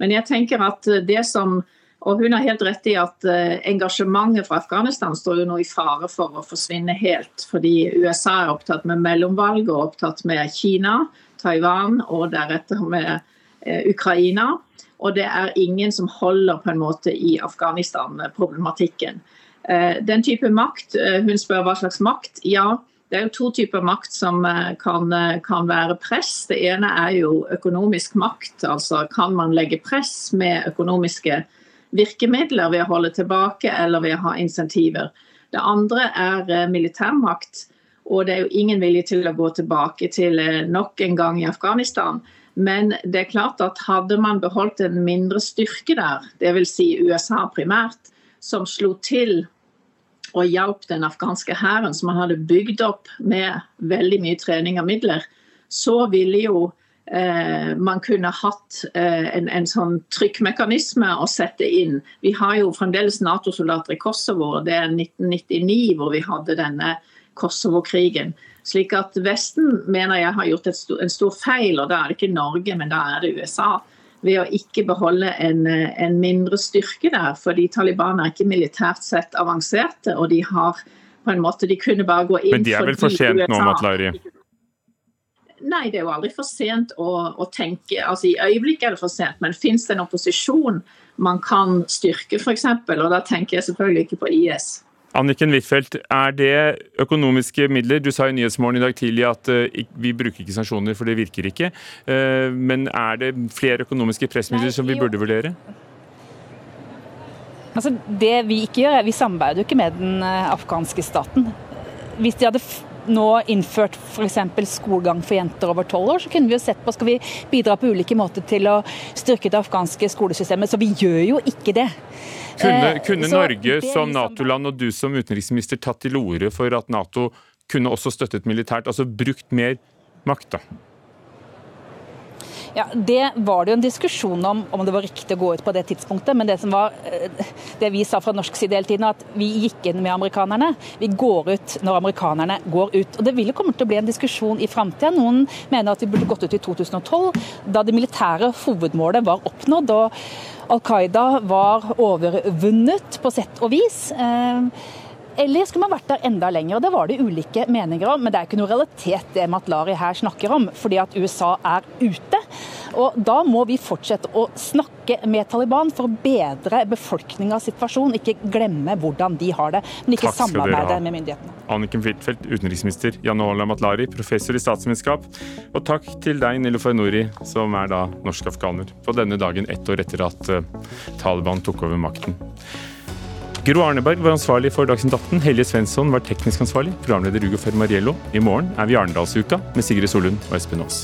P: Men jeg tenker at det som og hun har helt rett i at uh, engasjementet fra Afghanistan står jo nå i fare for å forsvinne helt. Fordi USA er opptatt med mellomvalg og opptatt med Kina, Taiwan og deretter med uh, Ukraina. Og det er ingen som holder på en måte i Afghanistan-problematikken. Den type makt, hun spør hva slags makt. Ja, det er jo to typer makt som eh, kan, eh, kan, være press. Det ene er jo økonomisk makt. Altså kan man legge press med økonomiske virkemidler ved å holde tilbake eller ved å ha insentiver. Det andre er eh, militærmakt. Og det er jo ingen vilje til å gå tilbake til nok en gang i Afghanistan. Men det er klart at hadde man beholdt en mindre styrke der, dvs. Si USA primært, som slo til og hjalp den afghanske hæren, som man hadde bygd opp med veldig mye trening og midler, så ville jo eh, man kunne hatt eh, en, en, sånn trykkmekanisme å sette inn. Vi har jo fremdeles Nato-soldater i Kosovo, og det er 1999 hvor vi hadde denne Kosovo-krigen. Slik at Vesten mener jeg har gjort stor, en stor feil, og da er det ikke Norge, men da er det USA ved å ikke beholde en, en, mindre styrke der. Fordi Taliban er ikke militært sett avanserte, og de har på en måte De kunne bare gå inn
B: Men de er vel for sent nå, Matlari?
P: Nei, det er jo aldri for sent å, å, tenke altså I øyeblikket er det for sent, men fins det en opposisjon man kan styrke, f.eks.? Og da tenker jeg selvfølgelig ikke på IS.
B: Anniken Huitfeldt, er det økonomiske midler? Du sa i Nyhetsmorgen i dag tidlig at uh, vi bruker ikke sanksjoner, for det virker ikke. Uh, men er det flere økonomiske pressmidler som vi burde vurdere?
O: Altså, det Vi ikke gjør, er vi samarbeider jo ikke med den uh, afghanske staten. Hvis de hadde nå innført f.eks. skolegang for jenter over tolv år, så kunne vi jo sett på skal vi bidra på ulike måter til å styrke det afghanske skolesystemet. Så vi gjør jo ikke det.
B: Kunne, kunne så, Norge som Nato-land og du som utenriksminister tatt til orde for at Nato kunne også støttet militært, altså brukt mer makt, da?
O: Ja, Det var det jo en diskusjon om om det var riktig å gå ut på det tidspunktet. Men det som var eh, det vi sa fra norsk side hele tiden, at vi gikk inn med amerikanerne. Vi går ut når amerikanerne går ut. Og Det vil jo komme til å bli en diskusjon i framtida. Noen mener at vi burde gått ut i 2012, da det militære hovedmålet var oppnådd. og Al Qaida var overvunnet på sett og vis. Eh, eller skulle man vært der enda lenger? Det var det ulike meninger om. Men det er ikke noe realitet det Matlari her snakker om, fordi at USA er ute. Og Da må vi fortsette å snakke med Taliban for å bedre befolkningas situasjon. Ikke glemme hvordan de har det, men ikke samarbeide med myndighetene.
B: Anniken Huitfeldt, utenriksminister, Jan Ola Matlari, professor i statsvitenskap. Og takk til deg, Nilofer Nori, som er da norsk afghaner, på denne dagen ett år etter at eh, Taliban tok over makten. Gro Arneberg var ansvarlig for Dagsnytt 18. Helje Svensson var teknisk ansvarlig. Programleder Ugo Fermariello. I morgen er vi i Arendalsuka med Sigrid Solund og Espen Aas.